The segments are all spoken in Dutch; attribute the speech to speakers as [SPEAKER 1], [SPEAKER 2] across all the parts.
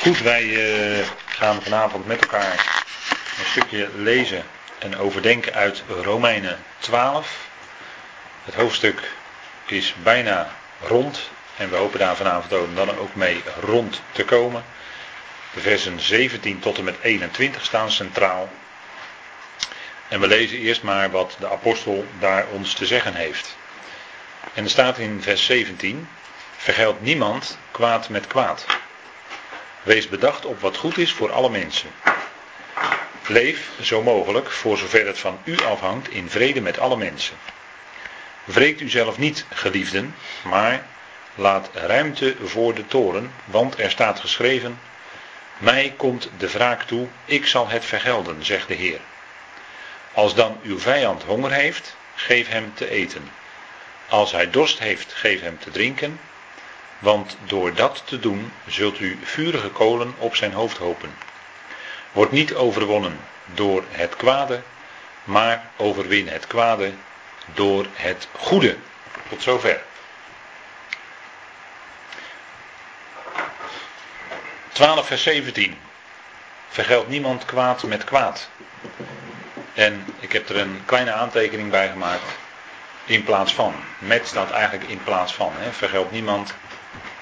[SPEAKER 1] Goed, wij uh, gaan vanavond met elkaar een stukje lezen en overdenken uit Romeinen 12. Het hoofdstuk is bijna rond en we hopen daar vanavond ook, dan ook mee rond te komen. De versen 17 tot en met 21 staan centraal. En we lezen eerst maar wat de apostel daar ons te zeggen heeft. En er staat in vers 17: Vergeld niemand kwaad met kwaad. Wees bedacht op wat goed is voor alle mensen. Leef zo mogelijk, voor zover het van u afhangt, in vrede met alle mensen. Wreekt u zelf niet, geliefden, maar laat ruimte voor de toren, want er staat geschreven: Mij komt de wraak toe, ik zal het vergelden, zegt de Heer. Als dan uw vijand honger heeft, geef hem te eten. Als hij dorst heeft, geef hem te drinken. Want door dat te doen zult u vurige kolen op zijn hoofd hopen. Word niet overwonnen door het kwade, maar overwin het kwade door het goede. Tot zover. 12 vers 17. Vergeld niemand kwaad met kwaad. En ik heb er een kleine aantekening bij gemaakt. In plaats van. Met staat eigenlijk in plaats van. Hè. Vergeld niemand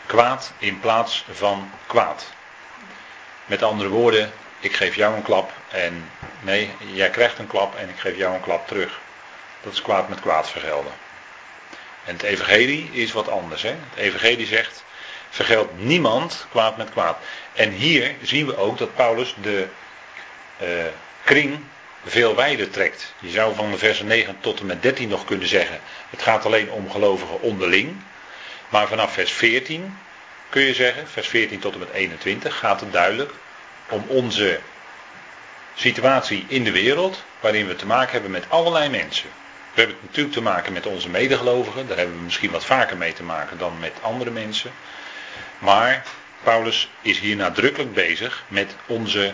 [SPEAKER 1] kwaad in plaats van kwaad. Met andere woorden, ik geef jou een klap en nee, jij krijgt een klap en ik geef jou een klap terug. Dat is kwaad met kwaad vergelden. En het evangelie is wat anders. Hè? Het evangelie zegt, vergeld niemand kwaad met kwaad. En hier zien we ook dat Paulus de uh, kring veel wijder trekt. Je zou van de versen 9 tot en met 13 nog kunnen zeggen, het gaat alleen om gelovigen onderling. Maar vanaf vers 14 kun je zeggen, vers 14 tot en met 21, gaat het duidelijk om onze situatie in de wereld, waarin we te maken hebben met allerlei mensen. We hebben het natuurlijk te maken met onze medegelovigen, daar hebben we misschien wat vaker mee te maken dan met andere mensen. Maar Paulus is hier nadrukkelijk bezig met onze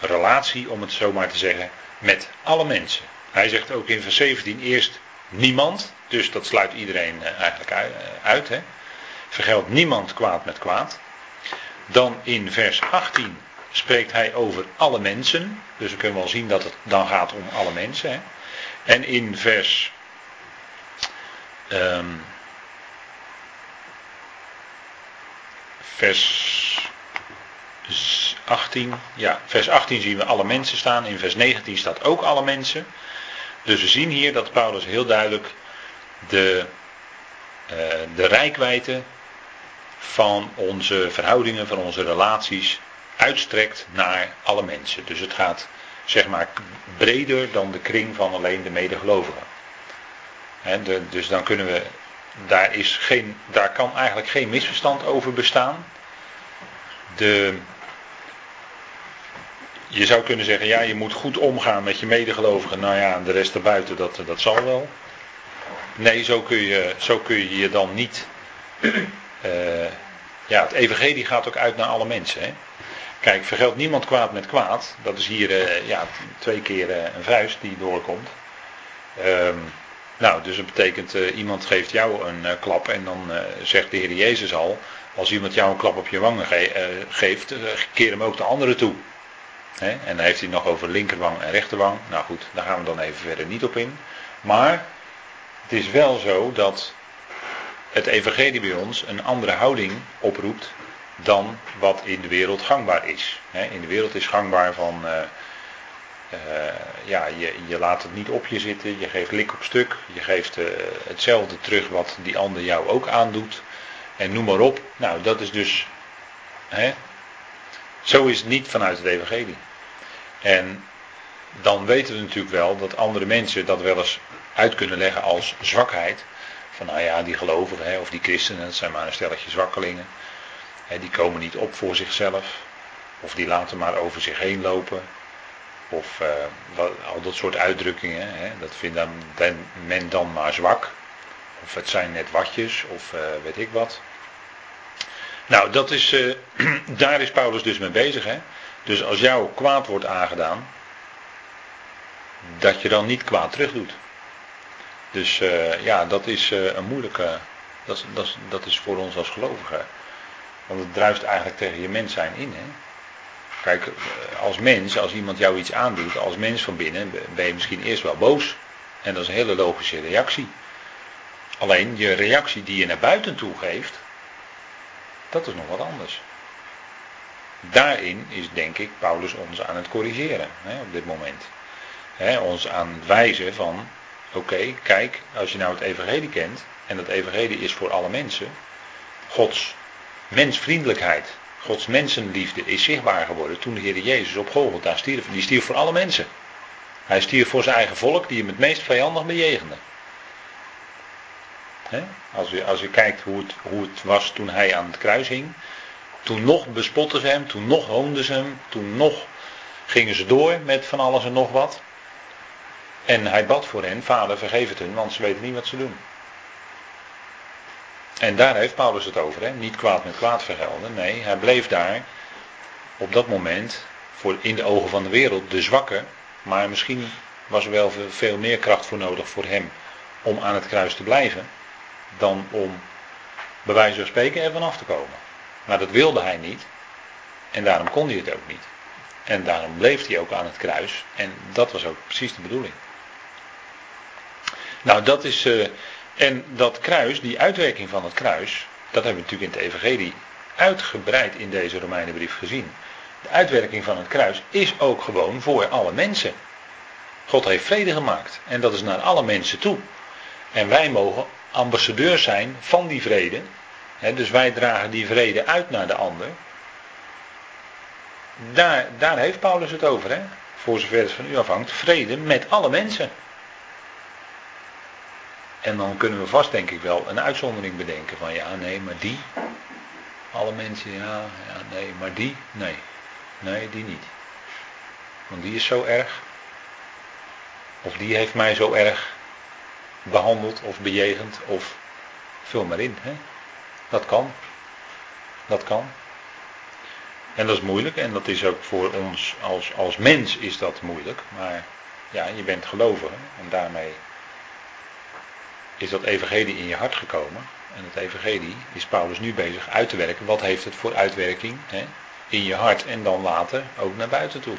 [SPEAKER 1] relatie, om het zo maar te zeggen, met alle mensen. Hij zegt ook in vers 17 eerst niemand, dus dat sluit iedereen eh, eigenlijk eh, uit. Hè? Vergeld niemand kwaad met kwaad. Dan in vers 18 spreekt hij over alle mensen. Dus we kunnen wel zien dat het dan gaat om alle mensen. Hè? En in vers. Um, vers 18. Ja, vers 18 zien we alle mensen staan. In vers 19 staat ook alle mensen. Dus we zien hier dat Paulus heel duidelijk de, uh, de rijkwijde van onze verhoudingen, van onze relaties uitstrekt naar alle mensen. Dus het gaat zeg maar breder dan de kring van alleen de medegelovigen. de, dus dan kunnen we, daar, is geen, daar kan eigenlijk geen misverstand over bestaan. De, je zou kunnen zeggen, ja, je moet goed omgaan met je medegelovigen. Nou ja, de rest erbuiten, dat, dat zal wel. Nee, zo kun je zo kun je, je dan niet. Uh, ja, het evangelie gaat ook uit naar alle mensen. Hè? Kijk, vergeld niemand kwaad met kwaad. Dat is hier uh, ja, twee keer uh, een vuist die doorkomt. Um, nou, dus dat betekent, iemand geeft jou een klap en dan zegt de Heer Jezus al, als iemand jou een klap op je wangen ge geeft, keer hem ook de andere toe. En dan heeft hij nog over linkerwang en rechterwang. Nou goed, daar gaan we dan even verder niet op in. Maar het is wel zo dat het evangelie bij ons een andere houding oproept dan wat in de wereld gangbaar is. In de wereld is gangbaar van, uh, uh, ja, je, je laat het niet op je zitten, je geeft lik op stuk, je geeft uh, hetzelfde terug wat die ander jou ook aandoet. En noem maar op. Nou, dat is dus, hè, zo is het niet vanuit het evangelie. En dan weten we natuurlijk wel dat andere mensen dat wel eens uit kunnen leggen als zwakheid. Van nou ja, die gelovigen hè, of die christenen, dat zijn maar een stelletje zwakkelingen. Hè, die komen niet op voor zichzelf. Of die laten maar over zich heen lopen. Of uh, wat, al dat soort uitdrukkingen. Hè, dat vindt dan, men dan maar zwak. Of het zijn net watjes, of uh, weet ik wat. Nou, dat is, uh, daar is Paulus dus mee bezig. Hè? Dus als jou kwaad wordt aangedaan, dat je dan niet kwaad terug doet. Dus uh, ja, dat is uh, een moeilijke. Dat, dat, dat, is voor ons als gelovigen. Want het druist eigenlijk tegen je mens zijn in. Hè? Kijk, als mens, als iemand jou iets aandoet, als mens van binnen, ben je misschien eerst wel boos. En dat is een hele logische reactie. Alleen je reactie die je naar buiten toe geeft, dat is nog wat anders. Daarin is denk ik Paulus ons aan het corrigeren hè, op dit moment. Hè, ons aan het wijzen van, oké, kijk, als je nou het evangelie kent, en dat evangelie is voor alle mensen, Gods mensvriendelijkheid, Gods mensenliefde is zichtbaar geworden toen de Heer Jezus op Golgotha stierf. Die stierf voor alle mensen. Hij stierf voor zijn eigen volk die hem het meest vijandig bejegende. Als, je, als kijkt hoe het, hoe het was toen hij aan het kruis hing. Toen nog bespotten ze hem, toen nog hoonden ze hem, toen nog gingen ze door met van alles en nog wat. En hij bad voor hen, vader vergeef het hun, want ze weten niet wat ze doen. En daar heeft Paulus het over, hè? niet kwaad met kwaad vergelden. Nee, hij bleef daar op dat moment voor in de ogen van de wereld de zwakke, maar misschien was er wel veel meer kracht voor nodig voor hem om aan het kruis te blijven, dan om bij wijze van spreken ervan af te komen. Maar dat wilde hij niet en daarom kon hij het ook niet. En daarom bleef hij ook aan het kruis en dat was ook precies de bedoeling. Nou, dat is. Uh, en dat kruis, die uitwerking van het kruis, dat hebben we natuurlijk in het Evangelie uitgebreid in deze Romeinenbrief gezien. De uitwerking van het kruis is ook gewoon voor alle mensen. God heeft vrede gemaakt en dat is naar alle mensen toe. En wij mogen ambassadeurs zijn van die vrede. dus wij dragen die vrede uit naar de ander. Daar, daar heeft Paulus het over, hè? voor zover het van u afhangt. Vrede met alle mensen. En dan kunnen we vast denk ik wel een uitzondering bedenken van ja, nee, maar die. Alle mensen, ja, ja, nee, maar die, nee. Nee, die niet. Want die is zo erg. Of die heeft mij zo erg behandeld of bejegend of vul maar in. Hè? Dat kan. Dat kan. En dat is moeilijk en dat is ook voor ons als, als mens is dat moeilijk. Maar ja, je bent gelovige en daarmee is dat evangelie in je hart gekomen. En het evangelie is Paulus nu bezig uit te werken. Wat heeft het voor uitwerking hè? in je hart en dan later ook naar buiten toe.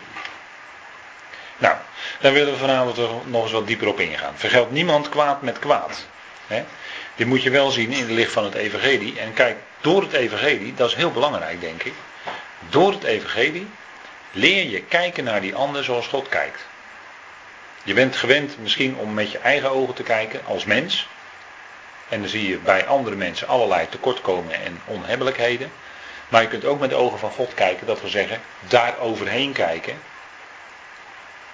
[SPEAKER 1] Nou, daar willen we vanavond nog eens wat dieper op ingaan. Vergeld niemand kwaad met kwaad. Hè? Dit moet je wel zien in het licht van het evangelie. En kijk, door het evangelie, dat is heel belangrijk denk ik. Door het evangelie leer je kijken naar die ander zoals God kijkt. Je bent gewend misschien om met je eigen ogen te kijken als mens. En dan zie je bij andere mensen allerlei tekortkomingen en onhebbelijkheden. Maar je kunt ook met de ogen van God kijken, dat we zeggen, daar overheen kijken.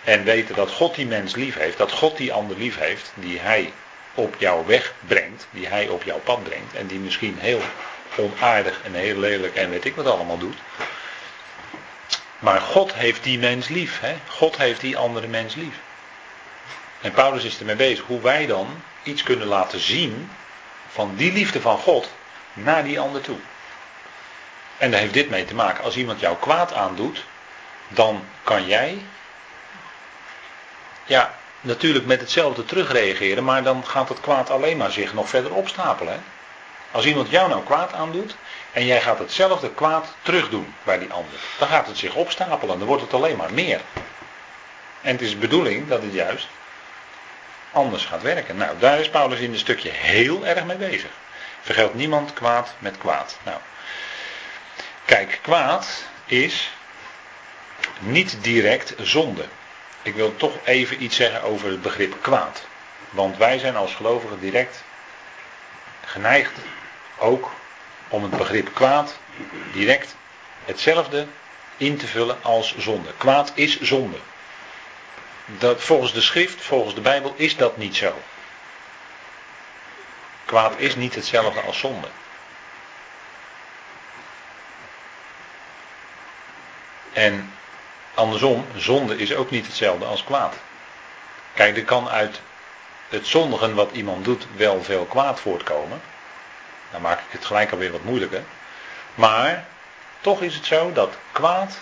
[SPEAKER 1] En weten dat God die mens lief heeft, dat God die ander lief heeft, die hij op jouw weg brengt, die hij op jouw pad brengt. En die misschien heel onaardig en heel lelijk en weet ik wat allemaal doet. Maar God heeft die mens lief. Hè? God heeft die andere mens lief. En Paulus is ermee bezig hoe wij dan iets kunnen laten zien van die liefde van God naar die ander toe. En daar heeft dit mee te maken. Als iemand jou kwaad aandoet, dan kan jij, ja, natuurlijk met hetzelfde terugreageren, maar dan gaat het kwaad alleen maar zich nog verder opstapelen. Als iemand jou nou kwaad aandoet en jij gaat hetzelfde kwaad terugdoen bij die ander, dan gaat het zich opstapelen, dan wordt het alleen maar meer. En het is de bedoeling dat het juist anders gaat werken. Nou, daar is Paulus in een stukje heel erg mee bezig. Vergeldt niemand kwaad met kwaad. Nou, kijk, kwaad is niet direct zonde. Ik wil toch even iets zeggen over het begrip kwaad. Want wij zijn als gelovigen direct geneigd ook om het begrip kwaad direct hetzelfde in te vullen als zonde. Kwaad is zonde dat volgens de schrift, volgens de Bijbel, is dat niet zo. Kwaad is niet hetzelfde als zonde. En andersom, zonde is ook niet hetzelfde als kwaad. Kijk, er kan uit het zondigen wat iemand doet wel veel kwaad voortkomen. Dan maak ik het gelijk alweer wat moeilijker. Maar toch is het zo dat kwaad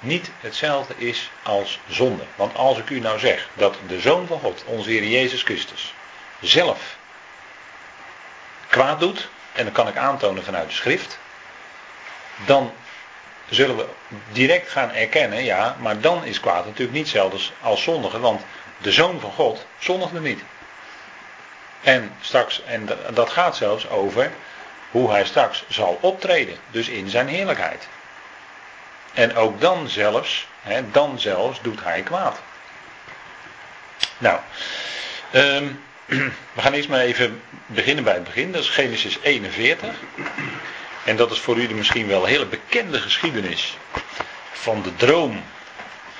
[SPEAKER 1] niet hetzelfde is als zonde. Want als ik u nou zeg dat de Zoon van God, onze Heer Jezus Christus, zelf kwaad doet, en dat kan ik aantonen vanuit de schrift, dan zullen we direct gaan erkennen, ja, maar dan is kwaad natuurlijk niet hetzelfde als zondigen, want de zoon van God zondigde niet. En straks, en dat gaat zelfs over hoe hij straks zal optreden, dus in zijn heerlijkheid. En ook dan zelfs, hè, dan zelfs doet hij kwaad. Nou, um, we gaan eerst maar even beginnen bij het begin. Dat is Genesis 41. En dat is voor jullie misschien wel een hele bekende geschiedenis van de droom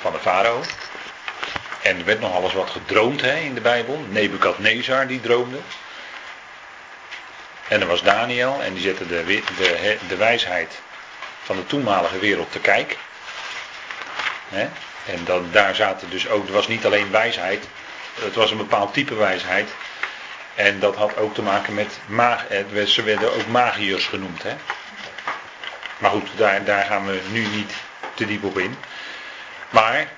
[SPEAKER 1] van de farao. En er werd nog alles wat gedroomd hè, in de Bijbel. Nebukadnezar die droomde. En er was Daniel en die zette de, de, de wijsheid van de toenmalige wereld te kijk. En dan, daar zaten dus ook, er was niet alleen wijsheid, het was een bepaald type wijsheid. En dat had ook te maken met maag, ze werden ook magiërs genoemd. Hè? Maar goed, daar, daar gaan we nu niet te diep op in. Maar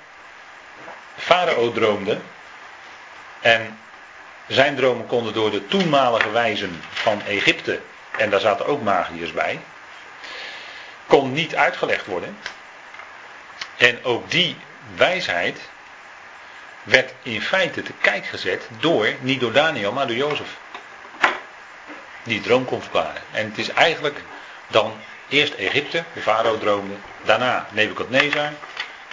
[SPEAKER 1] Farao droomde en zijn dromen konden door de toenmalige wijzen van Egypte, en daar zaten ook magiërs bij, kon niet uitgelegd worden. En ook die wijsheid werd in feite te kijk gezet door, niet door Daniel, maar door Jozef. Die droom kon verklaren. En het is eigenlijk dan eerst Egypte, de farao droomde, daarna Nebukadnezar,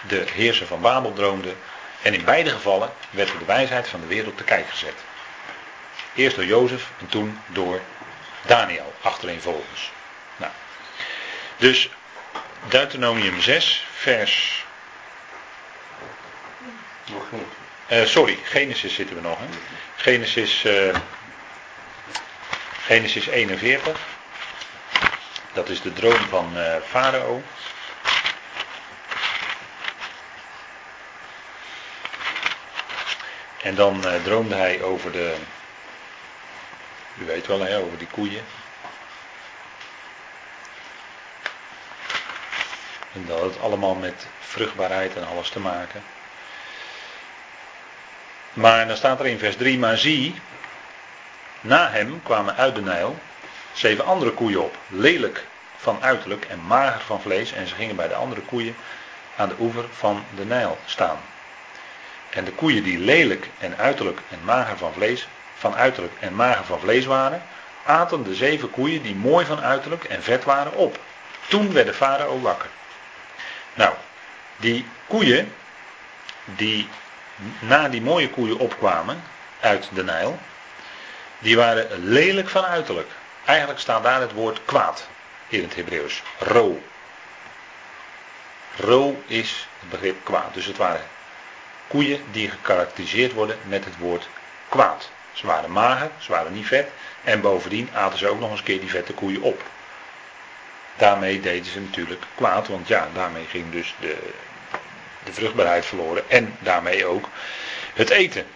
[SPEAKER 1] de heerser van Babel droomde. En in beide gevallen werd de wijsheid van de wereld te kijk gezet. Eerst door Jozef en toen door Daniel, achtereenvolgens. Nou, dus Deuteronomium 6, vers. Uh, sorry, Genesis zitten we nog. Hè? Genesis, uh, Genesis 41. Dat is de droom van uh, Farao. En dan droomde hij over de. U weet wel, hè, over die koeien. En dat had het allemaal met vruchtbaarheid en alles te maken. Maar dan staat er in vers 3, maar zie, na hem kwamen uit de Nijl zeven andere koeien op, lelijk van uiterlijk en mager van vlees, en ze gingen bij de andere koeien aan de oever van de Nijl staan. En de koeien die lelijk en uiterlijk en mager van vlees, van uiterlijk en mager van vlees waren, aten de zeven koeien die mooi van uiterlijk en vet waren op. Toen werd de farao wakker. Nou, die koeien, die na die mooie koeien opkwamen uit de Nijl, die waren lelijk van uiterlijk. Eigenlijk staat daar het woord kwaad in het Hebreeuws. Ro. Ro is het begrip kwaad. Dus het waren koeien die gekarakteriseerd worden met het woord kwaad. Ze waren mager, ze waren niet vet. En bovendien aten ze ook nog eens een keer die vette koeien op. Daarmee deden ze natuurlijk kwaad, want ja, daarmee ging dus de, de vruchtbaarheid verloren en daarmee ook het eten.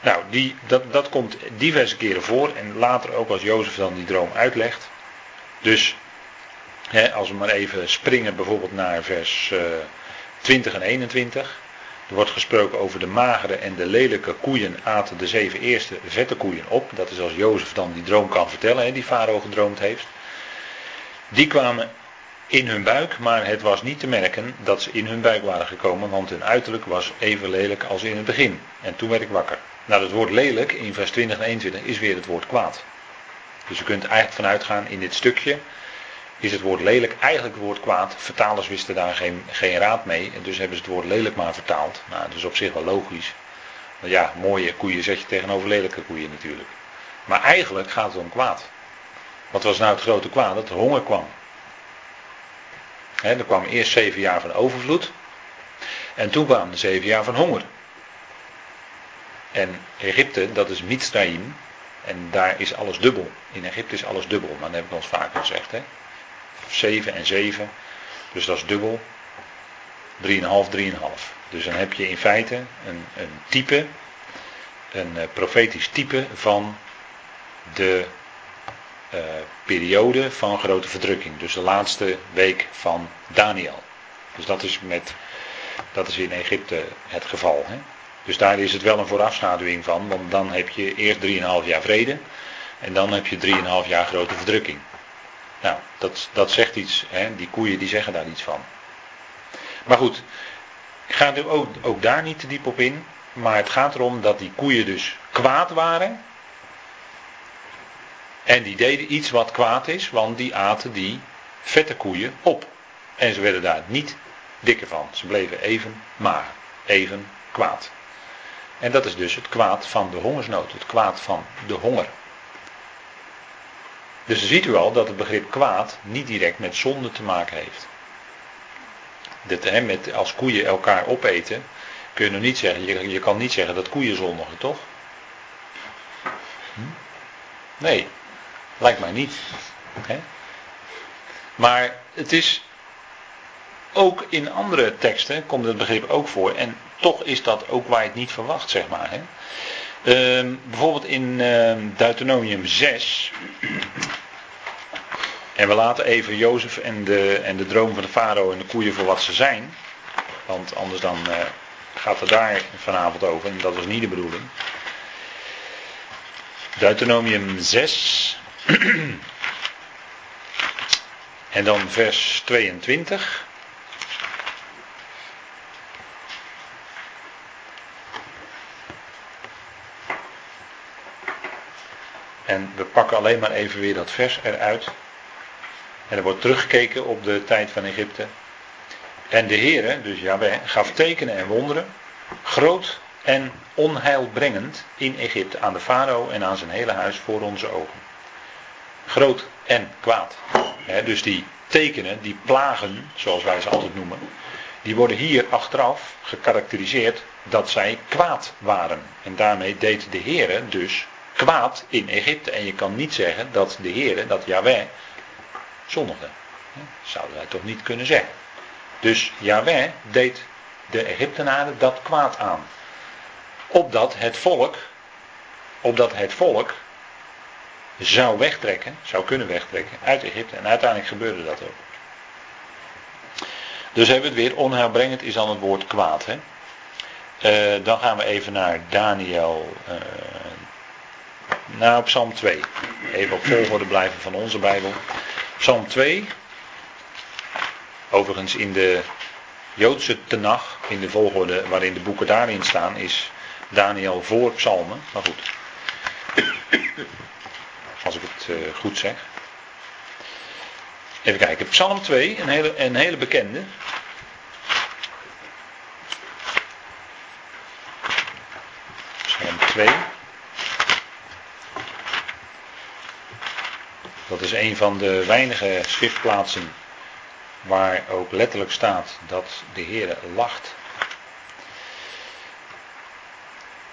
[SPEAKER 1] Nou, die, dat, dat komt diverse keren voor en later ook als Jozef dan die droom uitlegt. Dus hè, als we maar even springen bijvoorbeeld naar vers uh, eh, 20 en 21. Er wordt gesproken over de magere en de lelijke koeien aten de zeven eerste vette koeien op. Dat is als Jozef dan die droom kan vertellen, hè, die farao gedroomd heeft. Die kwamen in hun buik, maar het was niet te merken dat ze in hun buik waren gekomen, want hun uiterlijk was even lelijk als in het begin. En toen werd ik wakker. Nou, het woord lelijk in vers 20 en 21 is weer het woord kwaad. Dus je kunt eigenlijk vanuit gaan in dit stukje is het woord lelijk eigenlijk het woord kwaad. Vertalers wisten daar geen, geen raad mee en dus hebben ze het woord lelijk maar vertaald. Nou, dat is op zich wel logisch. Want ja, mooie koeien zet je tegenover lelijke koeien natuurlijk. Maar eigenlijk gaat het om kwaad. Wat was nou het grote kwaad? Dat er honger kwam. Er kwam eerst zeven jaar van overvloed. En toen kwamen de zeven jaar van honger. En Egypte, dat is Mitzrayim. En daar is alles dubbel. In Egypte is alles dubbel. Maar dat heb ik ons vaker gezegd. Hè? 7 en 7. Dus dat is dubbel. 3,5, 3,5. Dus dan heb je in feite een, een type. Een uh, profetisch type van de uh, periode van grote verdrukking. Dus de laatste week van Daniel. Dus dat is, met, dat is in Egypte het geval. Hè? Dus daar is het wel een voorafschaduwing van, want dan heb je eerst 3,5 jaar vrede en dan heb je 3,5 jaar grote verdrukking. Nou, dat, dat zegt iets. Hè? Die koeien die zeggen daar iets van. Maar goed, ik ga er ook, ook daar niet te diep op in. Maar het gaat erom dat die koeien dus kwaad waren. En die deden iets wat kwaad is, want die aten die vette koeien op. En ze werden daar niet dikker van. Ze bleven even maar, even kwaad. En dat is dus het kwaad van de hongersnood, het kwaad van de honger. Dus dan ziet u al dat het begrip kwaad niet direct met zonde te maken heeft. Dat, hè, met, als koeien elkaar opeten, kun je nog niet zeggen, je, je kan niet zeggen dat koeien zondigen, toch? Hm? Nee, lijkt mij niet. Maar het is ook in andere teksten komt het begrip ook voor. En toch is dat ook waar je het niet verwacht, zeg maar. Hè? Uh, bijvoorbeeld in uh, Deuteronomium 6. En we laten even Jozef en de, en de droom van de farao en de koeien voor wat ze zijn. Want anders dan uh, gaat het daar vanavond over. En dat was niet de bedoeling. Deuteronomium 6. en dan vers 22. En we pakken alleen maar even weer dat vers eruit. En er wordt teruggekeken op de tijd van Egypte. En de Heere, dus Jahweh, gaf tekenen en wonderen, groot en onheilbrengend in Egypte aan de farao en aan zijn hele huis voor onze ogen. Groot en kwaad. dus die tekenen, die plagen, zoals wij ze altijd noemen, die worden hier achteraf gekarakteriseerd dat zij kwaad waren. En daarmee deed de Heere dus kwaad in Egypte. En je kan niet zeggen dat de Heer, dat Yahweh, zondigde. Zouden wij toch niet kunnen zeggen. Dus Yahweh deed de Egyptenaren dat kwaad aan. Opdat het volk, opdat het volk zou wegtrekken, zou kunnen wegtrekken uit Egypte. En uiteindelijk gebeurde dat ook. Dus hebben we het weer, onheilbrengend is dan het woord kwaad. Hè? Uh, dan gaan we even naar Daniel uh, nou, Psalm 2. Even op volgorde blijven van onze Bijbel. Psalm 2. Overigens in de Joodse tenag, in de volgorde waarin de boeken daarin staan, is Daniel voor psalmen. Maar goed. Als ik het uh, goed zeg. Even kijken. Psalm 2, een hele, een hele bekende. Psalm 2. Dat is een van de weinige schriftplaatsen waar ook letterlijk staat dat de Heer lacht.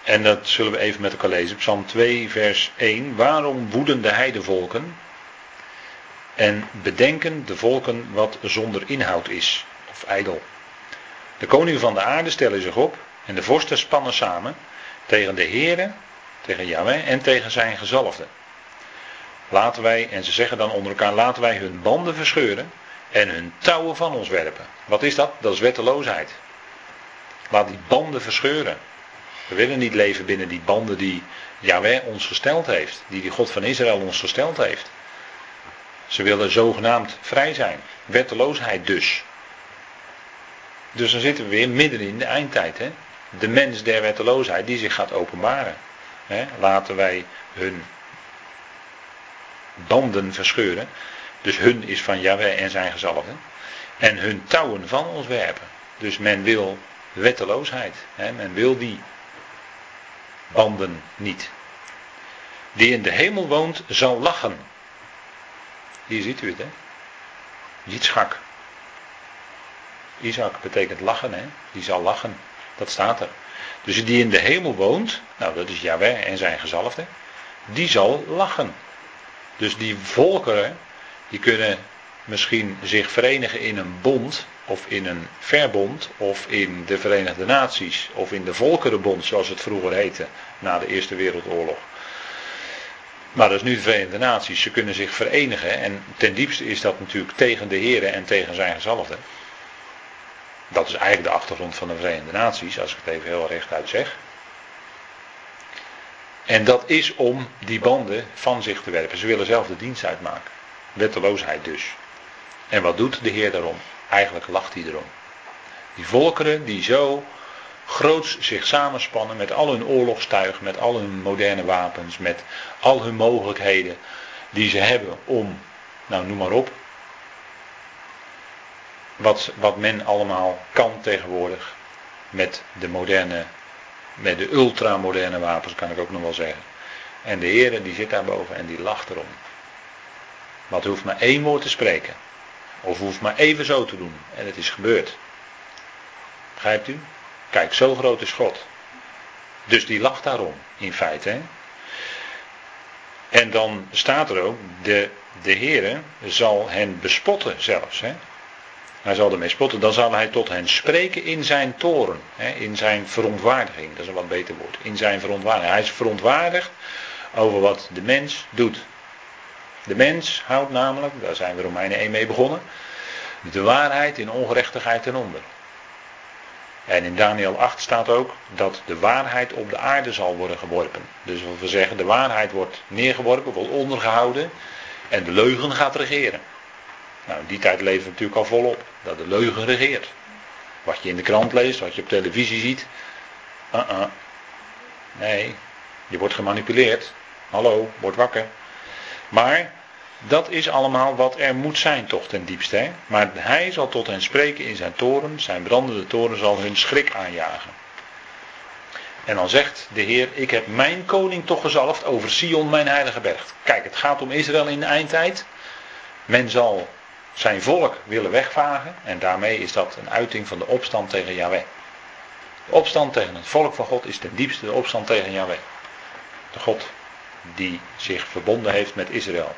[SPEAKER 1] En dat zullen we even met elkaar lezen. Psalm 2, vers 1. Waarom woeden de heidevolken en bedenken de volken wat zonder inhoud is, of ijdel? De koningen van de aarde stellen zich op en de vorsten spannen samen tegen de Heere, tegen Yahweh en tegen zijn gezalfde. Laten wij, en ze zeggen dan onder elkaar, laten wij hun banden verscheuren en hun touwen van ons werpen. Wat is dat? Dat is wetteloosheid. Laat die banden verscheuren. We willen niet leven binnen die banden die Yahweh ons gesteld heeft. Die die God van Israël ons gesteld heeft. Ze willen zogenaamd vrij zijn. Wetteloosheid dus. Dus dan zitten we weer midden in de eindtijd. Hè? De mens der wetteloosheid die zich gaat openbaren. Hè? Laten wij hun banden verscheuren. Dus hun is van Yahweh en zijn gezalfden. En hun touwen van ons werpen. Dus men wil wetteloosheid. Hè? Men wil die banden niet. Die in de hemel woont zal lachen. Hier ziet u het hè. Yitzchak. Isaac betekent lachen hè. Die zal lachen. Dat staat er. Dus die in de hemel woont. Nou dat is Yahweh en zijn gezalfde. Die zal lachen. Dus die volkeren, die kunnen misschien zich verenigen in een bond, of in een verbond, of in de Verenigde Naties, of in de Volkerenbond, zoals het vroeger heette, na de Eerste Wereldoorlog. Maar dat is nu de Verenigde Naties. Ze kunnen zich verenigen. En ten diepste is dat natuurlijk tegen de heren en tegen zijn gezalfde. Dat is eigenlijk de achtergrond van de Verenigde Naties, als ik het even heel rechtuit zeg. En dat is om die banden van zich te werpen. Ze willen zelf de dienst uitmaken. Wetteloosheid dus. En wat doet de Heer daarom? Eigenlijk lacht hij erom. Die volkeren die zo groots zich samenspannen met al hun oorlogstuig, met al hun moderne wapens, met al hun mogelijkheden die ze hebben om, nou noem maar op, wat, wat men allemaal kan tegenwoordig met de moderne, met de ultramoderne wapens kan ik ook nog wel zeggen. En de Heer die zit daarboven en die lacht erom. Want hoeft maar één woord te spreken. Of hoeft maar even zo te doen. En het is gebeurd. Begrijpt u? Kijk, zo groot is God. Dus die lacht daarom, in feite. Hè? En dan staat er ook, de, de Heere zal hen bespotten zelfs. Hè? Hij zal ermee spotten. Dan zal hij tot hen spreken in zijn toren. Hè? In zijn verontwaardiging. Dat is een wat beter woord. In zijn verontwaardiging. Hij is verontwaardigd over wat de mens doet. De mens houdt namelijk, daar zijn we Romeinen 1 mee begonnen, de waarheid in ongerechtigheid ten onder. En in Daniel 8 staat ook dat de waarheid op de aarde zal worden geworpen. Dus wat we zeggen, de waarheid wordt neergeworpen, wordt ondergehouden en de leugen gaat regeren. Nou, die tijd leven we natuurlijk al volop, dat de leugen regeert. Wat je in de krant leest, wat je op televisie ziet. Uh -uh. Nee, je wordt gemanipuleerd. Hallo, word wakker. Maar dat is allemaal wat er moet zijn toch ten diepste. Maar hij zal tot hen spreken in zijn toren. Zijn brandende toren zal hun schrik aanjagen. En dan zegt de Heer, ik heb mijn koning toch gezalfd over Sion, mijn heilige berg. Kijk, het gaat om Israël in de eindtijd. Men zal zijn volk willen wegvagen. En daarmee is dat een uiting van de opstand tegen Yahweh. De opstand tegen het volk van God is ten diepste de opstand tegen Yahweh. De God die zich verbonden heeft met Israël.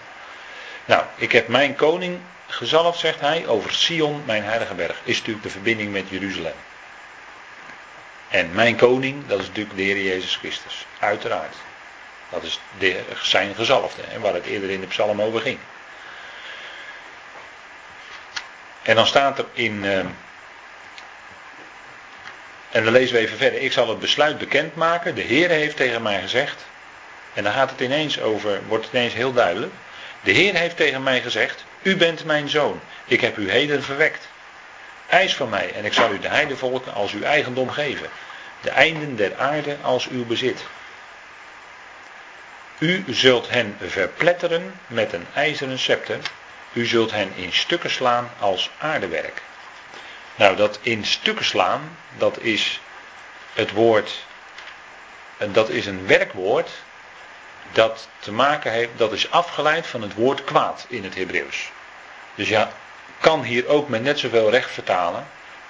[SPEAKER 1] Nou, ik heb mijn koning gezalfd, zegt hij, over Sion, mijn heilige berg. Is natuurlijk de verbinding met Jeruzalem. En mijn koning, dat is natuurlijk de Heer Jezus Christus. Uiteraard. Dat is de, zijn gezalfde, hè, waar het eerder in de psalm over ging. En dan staat er in. Uh, en dan lezen we even verder. Ik zal het besluit bekendmaken. De Heer heeft tegen mij gezegd. En dan gaat het ineens over, wordt het ineens heel duidelijk. De Heer heeft tegen mij gezegd: U bent mijn zoon. Ik heb u heden verwekt. Eis van mij en ik zal u de heidevolken als uw eigendom geven. De einden der aarde als uw bezit. U zult hen verpletteren met een ijzeren scepter. U zult hen in stukken slaan als aardewerk. Nou, dat in stukken slaan, dat is het woord. Dat is een werkwoord dat te maken heeft, dat is afgeleid van het woord kwaad in het Hebreeuws. Dus ja, kan hier ook met net zoveel recht vertalen,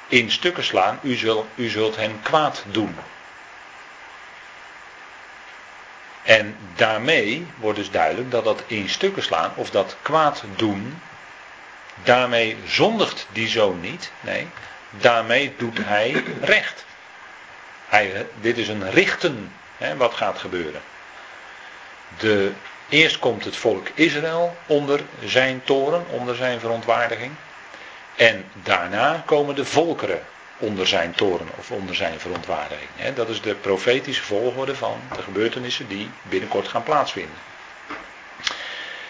[SPEAKER 1] in stukken slaan, u, zult, u zult hen kwaad doen. En daarmee wordt dus duidelijk dat dat in stukken slaan, of dat kwaad doen, daarmee zondigt die zoon niet. Nee, daarmee doet hij recht. Hij, dit is een richten hè, wat gaat gebeuren. De, eerst komt het volk Israël onder zijn toren, onder zijn verontwaardiging. En daarna komen de volkeren onder zijn toren of onder zijn verontwaardiging. Dat is de profetische volgorde van de gebeurtenissen die binnenkort gaan plaatsvinden.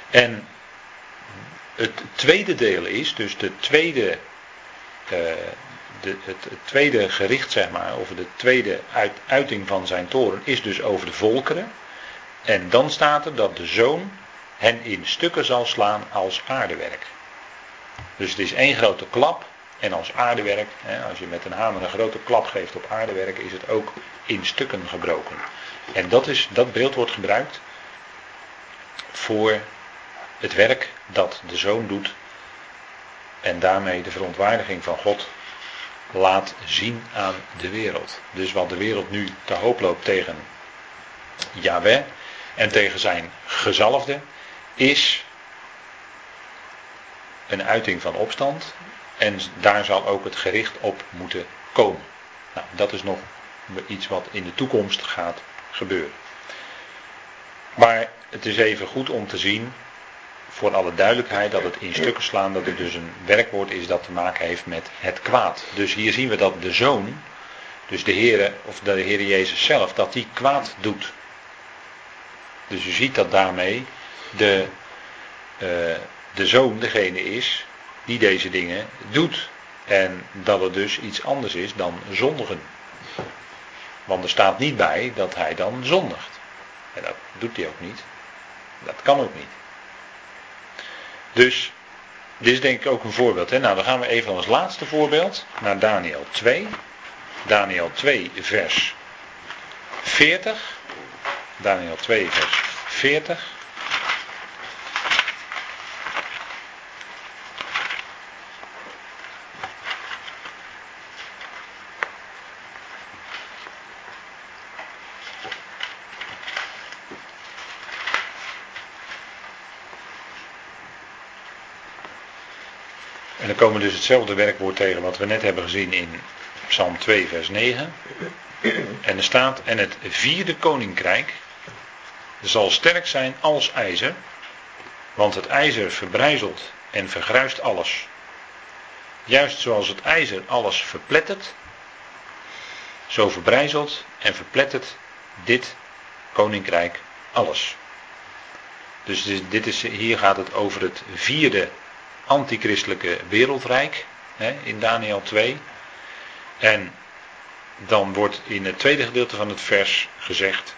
[SPEAKER 1] En het tweede deel is, dus de tweede, uh, de, het, tweede gericht, zeg maar, over de tweede uiting van zijn toren, is dus over de volkeren. En dan staat er dat de zoon hen in stukken zal slaan als aardewerk. Dus het is één grote klap. En als aardewerk, als je met een hamer een grote klap geeft op aardewerk, is het ook in stukken gebroken. En dat, is, dat beeld wordt gebruikt voor het werk dat de zoon doet. En daarmee de verontwaardiging van God laat zien aan de wereld. Dus wat de wereld nu te hoop loopt tegen Yahweh, en tegen zijn gezalfde is een uiting van opstand. En daar zal ook het gericht op moeten komen. Nou, dat is nog iets wat in de toekomst gaat gebeuren. Maar het is even goed om te zien, voor alle duidelijkheid, dat het in stukken slaan, dat het dus een werkwoord is dat te maken heeft met het kwaad. Dus hier zien we dat de zoon, dus de Heer, of de Heer Jezus zelf, dat die kwaad doet. Dus u ziet dat daarmee de, uh, de zoon degene is die deze dingen doet. En dat het dus iets anders is dan zondigen. Want er staat niet bij dat hij dan zondigt. En dat doet hij ook niet. Dat kan ook niet. Dus, dit is denk ik ook een voorbeeld. Hè? Nou, dan gaan we even als laatste voorbeeld naar Daniel 2. Daniel 2, vers 40. Daniel 2, vers 40. En dan komen we dus hetzelfde werkwoord tegen wat we net hebben gezien in Psalm 2, vers 9. En er staat, en het vierde koninkrijk zal sterk zijn als ijzer, want het ijzer verbrijzelt en vergruist alles. Juist zoals het ijzer alles verplettert, zo verbrijzelt en verplettert dit koninkrijk alles. Dus dit is, hier gaat het over het vierde antichristelijke wereldrijk hè, in Daniel 2. En dan wordt in het tweede gedeelte van het vers gezegd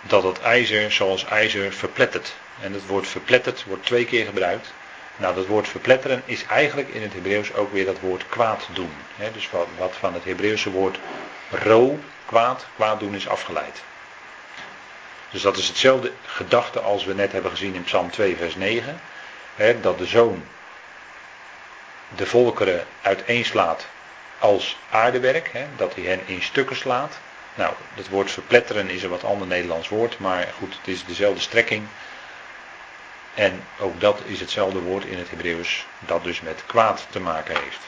[SPEAKER 1] dat het ijzer zoals ijzer verplettert. En het woord verpletterd wordt twee keer gebruikt. Nou, dat woord verpletteren is eigenlijk in het Hebreeuws ook weer dat woord kwaad doen. Dus wat, wat van het Hebreeuwse woord ro, kwaad, kwaad doen is afgeleid. Dus dat is hetzelfde gedachte als we net hebben gezien in Psalm 2, vers 9 dat de zoon de volkeren uiteenslaat als aardewerk, dat hij hen in stukken slaat. Nou, het woord verpletteren is een wat ander Nederlands woord, maar goed, het is dezelfde strekking. En ook dat is hetzelfde woord in het Hebreeuws, dat dus met kwaad te maken heeft.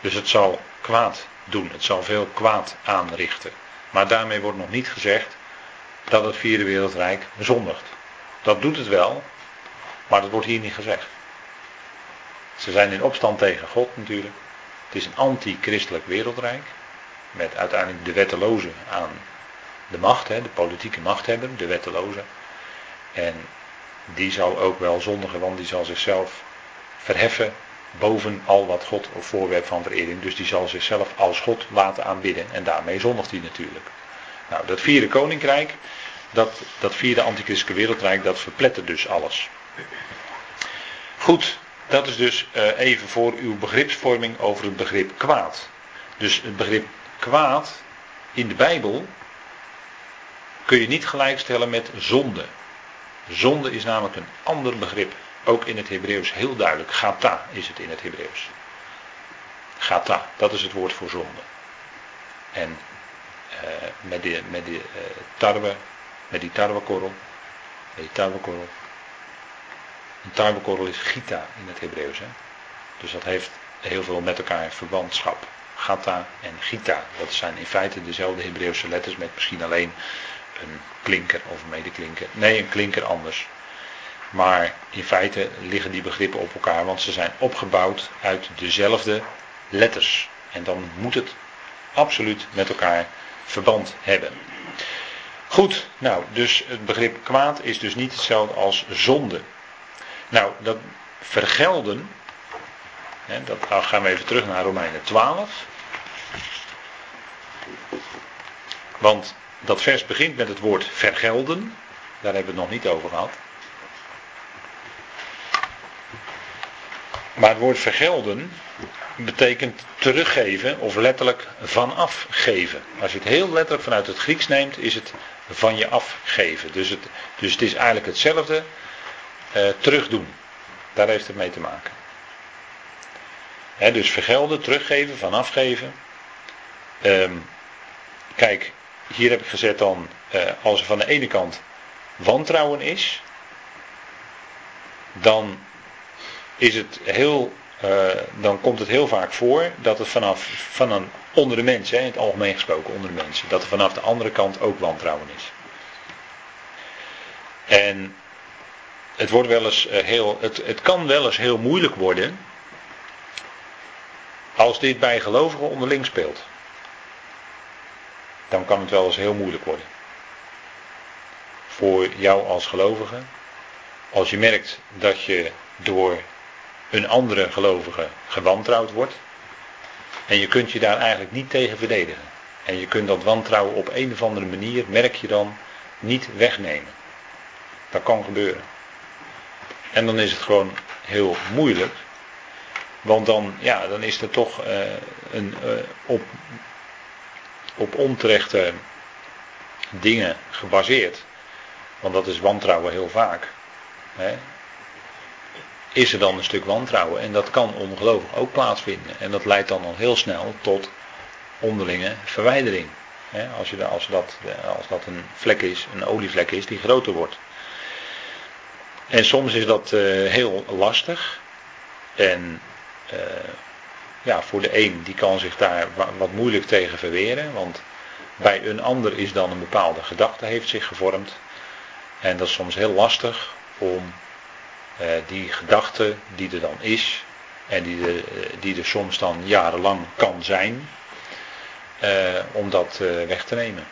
[SPEAKER 1] Dus het zal kwaad doen, het zal veel kwaad aanrichten. Maar daarmee wordt nog niet gezegd dat het vierde wereldrijk zondigt. Dat doet het wel, maar dat wordt hier niet gezegd. Ze zijn in opstand tegen God natuurlijk. Het is een anti-christelijk wereldrijk. Met uiteindelijk de wetteloze aan de macht, hè, de politieke machthebber, de wetteloze. En die zal ook wel zondigen, want die zal zichzelf verheffen boven al wat God of voorwerp van verering. Dus die zal zichzelf als God laten aanbidden. En daarmee zondigt hij natuurlijk. Nou, dat vierde koninkrijk, dat, dat vierde antichristelijke wereldrijk, dat verplettert dus alles. Goed, dat is dus eh, even voor uw begripsvorming over het begrip kwaad. Dus het begrip kwaad in de Bijbel kun je niet gelijkstellen met zonde. Zonde is namelijk een ander begrip. Ook in het Hebreeuws heel duidelijk. Gata is het in het Hebreeuws. Gata, dat is het woord voor zonde. En uh, met, die, met, die, uh, tarwe, met die tarwekorrel, met die tarwekorrel, een tarwekorrel is gita in het Hebreeuws. Hè? Dus dat heeft heel veel met elkaar verbandschap. Gata en gita. Dat zijn in feite dezelfde Hebreeuwse letters met misschien alleen een klinker of een medeklinker. Nee, een klinker anders. Maar in feite liggen die begrippen op elkaar, want ze zijn opgebouwd uit dezelfde letters. En dan moet het absoluut met elkaar verband hebben. Goed, nou, dus het begrip kwaad is dus niet hetzelfde als zonde. Nou, dat vergelden, dat nou gaan we even terug naar Romeinen 12. Want dat vers begint met het woord vergelden. Daar hebben we het nog niet over gehad. Maar het woord vergelden betekent teruggeven of letterlijk vanaf geven. Als je het heel letterlijk vanuit het Grieks neemt, is het van je afgeven. Dus het, dus het is eigenlijk hetzelfde uh, terugdoen. Daar heeft het mee te maken. Dus vergelden, teruggeven, vanafgeven. Um, kijk, hier heb ik gezet dan, uh, als er van de ene kant wantrouwen is, dan is het heel, uh, dan komt het heel vaak voor dat het vanaf van een onder de mensen, in het algemeen gesproken onder de mensen, dat er vanaf de andere kant ook wantrouwen is. En het wordt wel eens eh, heel, het, het kan wel eens heel moeilijk worden als dit bij gelovigen onderling speelt. Dan kan het wel eens heel moeilijk worden. Voor jou als gelovige. Als je merkt dat je door een andere gelovige gewantrouwd wordt. En je kunt je daar eigenlijk niet tegen verdedigen. En je kunt dat wantrouwen op een of andere manier, merk je dan, niet wegnemen. Dat kan gebeuren. En dan is het gewoon heel moeilijk. Want dan, ja, dan is er toch uh, een, uh, op, op onterechte dingen gebaseerd. Want dat is wantrouwen heel vaak. Hè? Is er dan een stuk wantrouwen. En dat kan ongelooflijk ook plaatsvinden. En dat leidt dan al heel snel tot onderlinge verwijdering. Hè? Als, je, als, dat, als dat een vlek is, een olievlek is die groter wordt. En soms is dat heel lastig. En ja, voor de een die kan zich daar wat moeilijk tegen verweren. Want bij een ander is dan een bepaalde gedachte heeft zich gevormd. En dat is soms heel lastig om uh, die gedachte die er dan is. En die er, die er soms dan jarenlang kan zijn. om dat weg te nemen.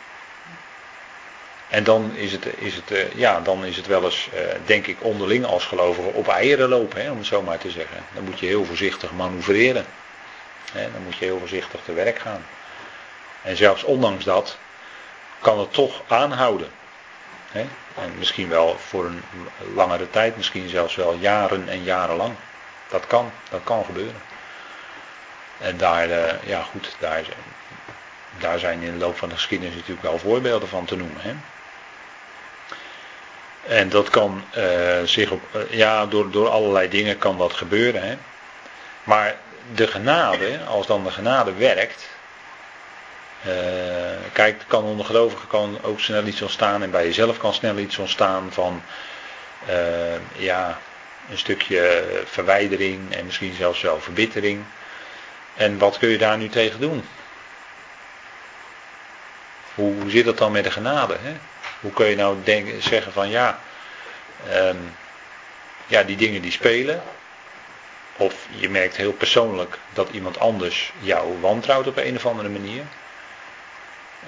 [SPEAKER 1] En dan is het, is het, uh, ja, dan is het wel eens, uh, denk ik, onderling als gelovigen op eieren lopen, hè, om het zo maar te zeggen. Dan moet je heel voorzichtig manoeuvreren. Hè, dan moet je heel voorzichtig te werk gaan. En zelfs ondanks dat kan het toch aanhouden. Hè? En misschien wel voor een langere tijd, misschien zelfs wel jaren en jaren lang. Dat kan, dat kan gebeuren. En daar, uh, ja goed, daar, daar zijn in de loop van de geschiedenis natuurlijk wel voorbeelden van te noemen. Hè? En dat kan uh, zich op, uh, ja, door, door allerlei dingen kan dat gebeuren. Hè? Maar de genade, als dan de genade werkt. Uh, kijk, kan onder gelovigen kan ook snel iets ontstaan. En bij jezelf kan snel iets ontstaan van. ja, een stukje verwijdering en misschien zelfs wel verbittering. En wat kun je daar nu tegen doen? Hoe, hoe zit het dan met de genade? Hè? Hoe kun je nou denken, zeggen van ja, um, ja, die dingen die spelen. Of je merkt heel persoonlijk dat iemand anders jou wantrouwt op een of andere manier.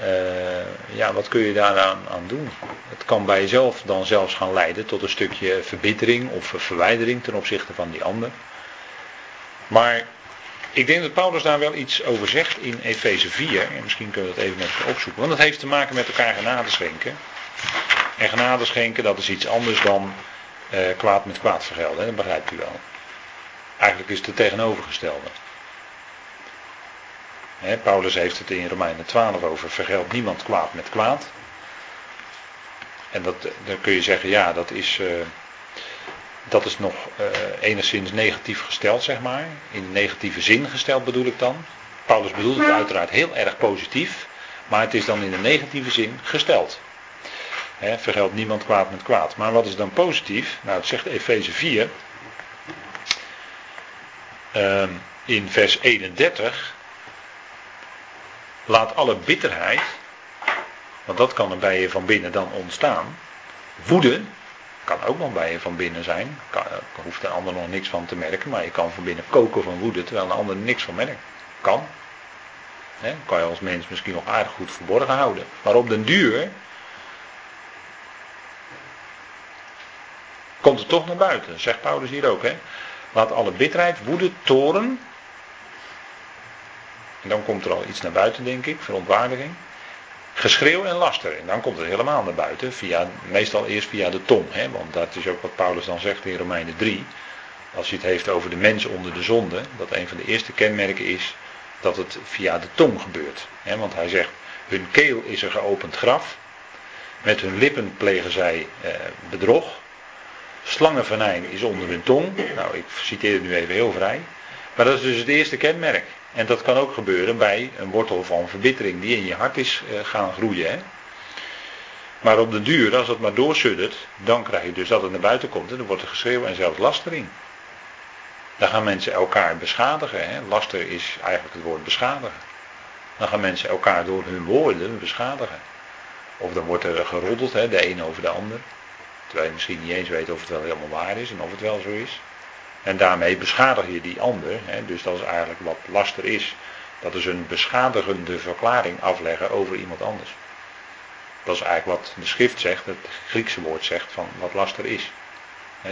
[SPEAKER 1] Uh, ja, wat kun je daaraan aan doen? Het kan bij jezelf dan zelfs gaan leiden tot een stukje verbittering of verwijdering ten opzichte van die ander. Maar ik denk dat Paulus daar wel iets over zegt in Efeze 4. En misschien kunnen we dat even met opzoeken. Want dat heeft te maken met elkaar genade schenken. En genade schenken, dat is iets anders dan uh, kwaad met kwaad vergelden. Dat begrijpt u wel. Eigenlijk is het het tegenovergestelde. Paulus heeft het in Romeinen 12 over vergeld niemand kwaad met kwaad. En dat, dan kun je zeggen, ja, dat is, uh, dat is nog uh, enigszins negatief gesteld, zeg maar. In negatieve zin gesteld bedoel ik dan. Paulus bedoelt het uiteraard heel erg positief, maar het is dan in de negatieve zin gesteld. He, vergeldt niemand kwaad met kwaad. Maar wat is dan positief? Nou, het zegt Efeze 4. Uh, in vers 31. Laat alle bitterheid. Want dat kan er bij je van binnen dan ontstaan. Woede. Kan ook nog bij je van binnen zijn. Kan, hoeft de ander nog niks van te merken. Maar je kan van binnen koken van woede. Terwijl de ander er niks van merkt. Kan. Kan je als mens misschien nog aardig goed verborgen houden. Maar op den duur komt het toch naar buiten. Zegt Paulus hier ook. Hè? Laat alle bitterheid, woede, toren. En dan komt er al iets naar buiten, denk ik, verontwaardiging. Geschreeuw en laster. En dan komt het helemaal naar buiten, via, meestal eerst via de tong. Hè? Want dat is ook wat Paulus dan zegt in Romeinen 3. Als hij het heeft over de mens onder de zonde. Dat een van de eerste kenmerken is dat het via de tong gebeurt. Hè? Want hij zegt, hun keel is een geopend graf. Met hun lippen plegen zij eh, bedrog. Slangenvenijn is onder hun tong. Nou, ik citeer het nu even heel vrij. Maar dat is dus het eerste kenmerk. En dat kan ook gebeuren bij een wortel van verbittering die in je hart is uh, gaan groeien. Hè? Maar op de duur, als het maar doorsuddert, dan krijg je dus dat het naar buiten komt. En dan wordt er geschreeuw en zelfs lastering. Dan gaan mensen elkaar beschadigen. Hè? Laster is eigenlijk het woord beschadigen. Dan gaan mensen elkaar door hun woorden beschadigen. Of dan wordt er geroddeld, hè, de een over de ander. Terwijl je misschien niet eens weet of het wel helemaal waar is en of het wel zo is. En daarmee beschadig je die ander. Hè, dus dat is eigenlijk wat laster is. Dat is een beschadigende verklaring afleggen over iemand anders. Dat is eigenlijk wat de schrift zegt, het Griekse woord zegt van wat laster is.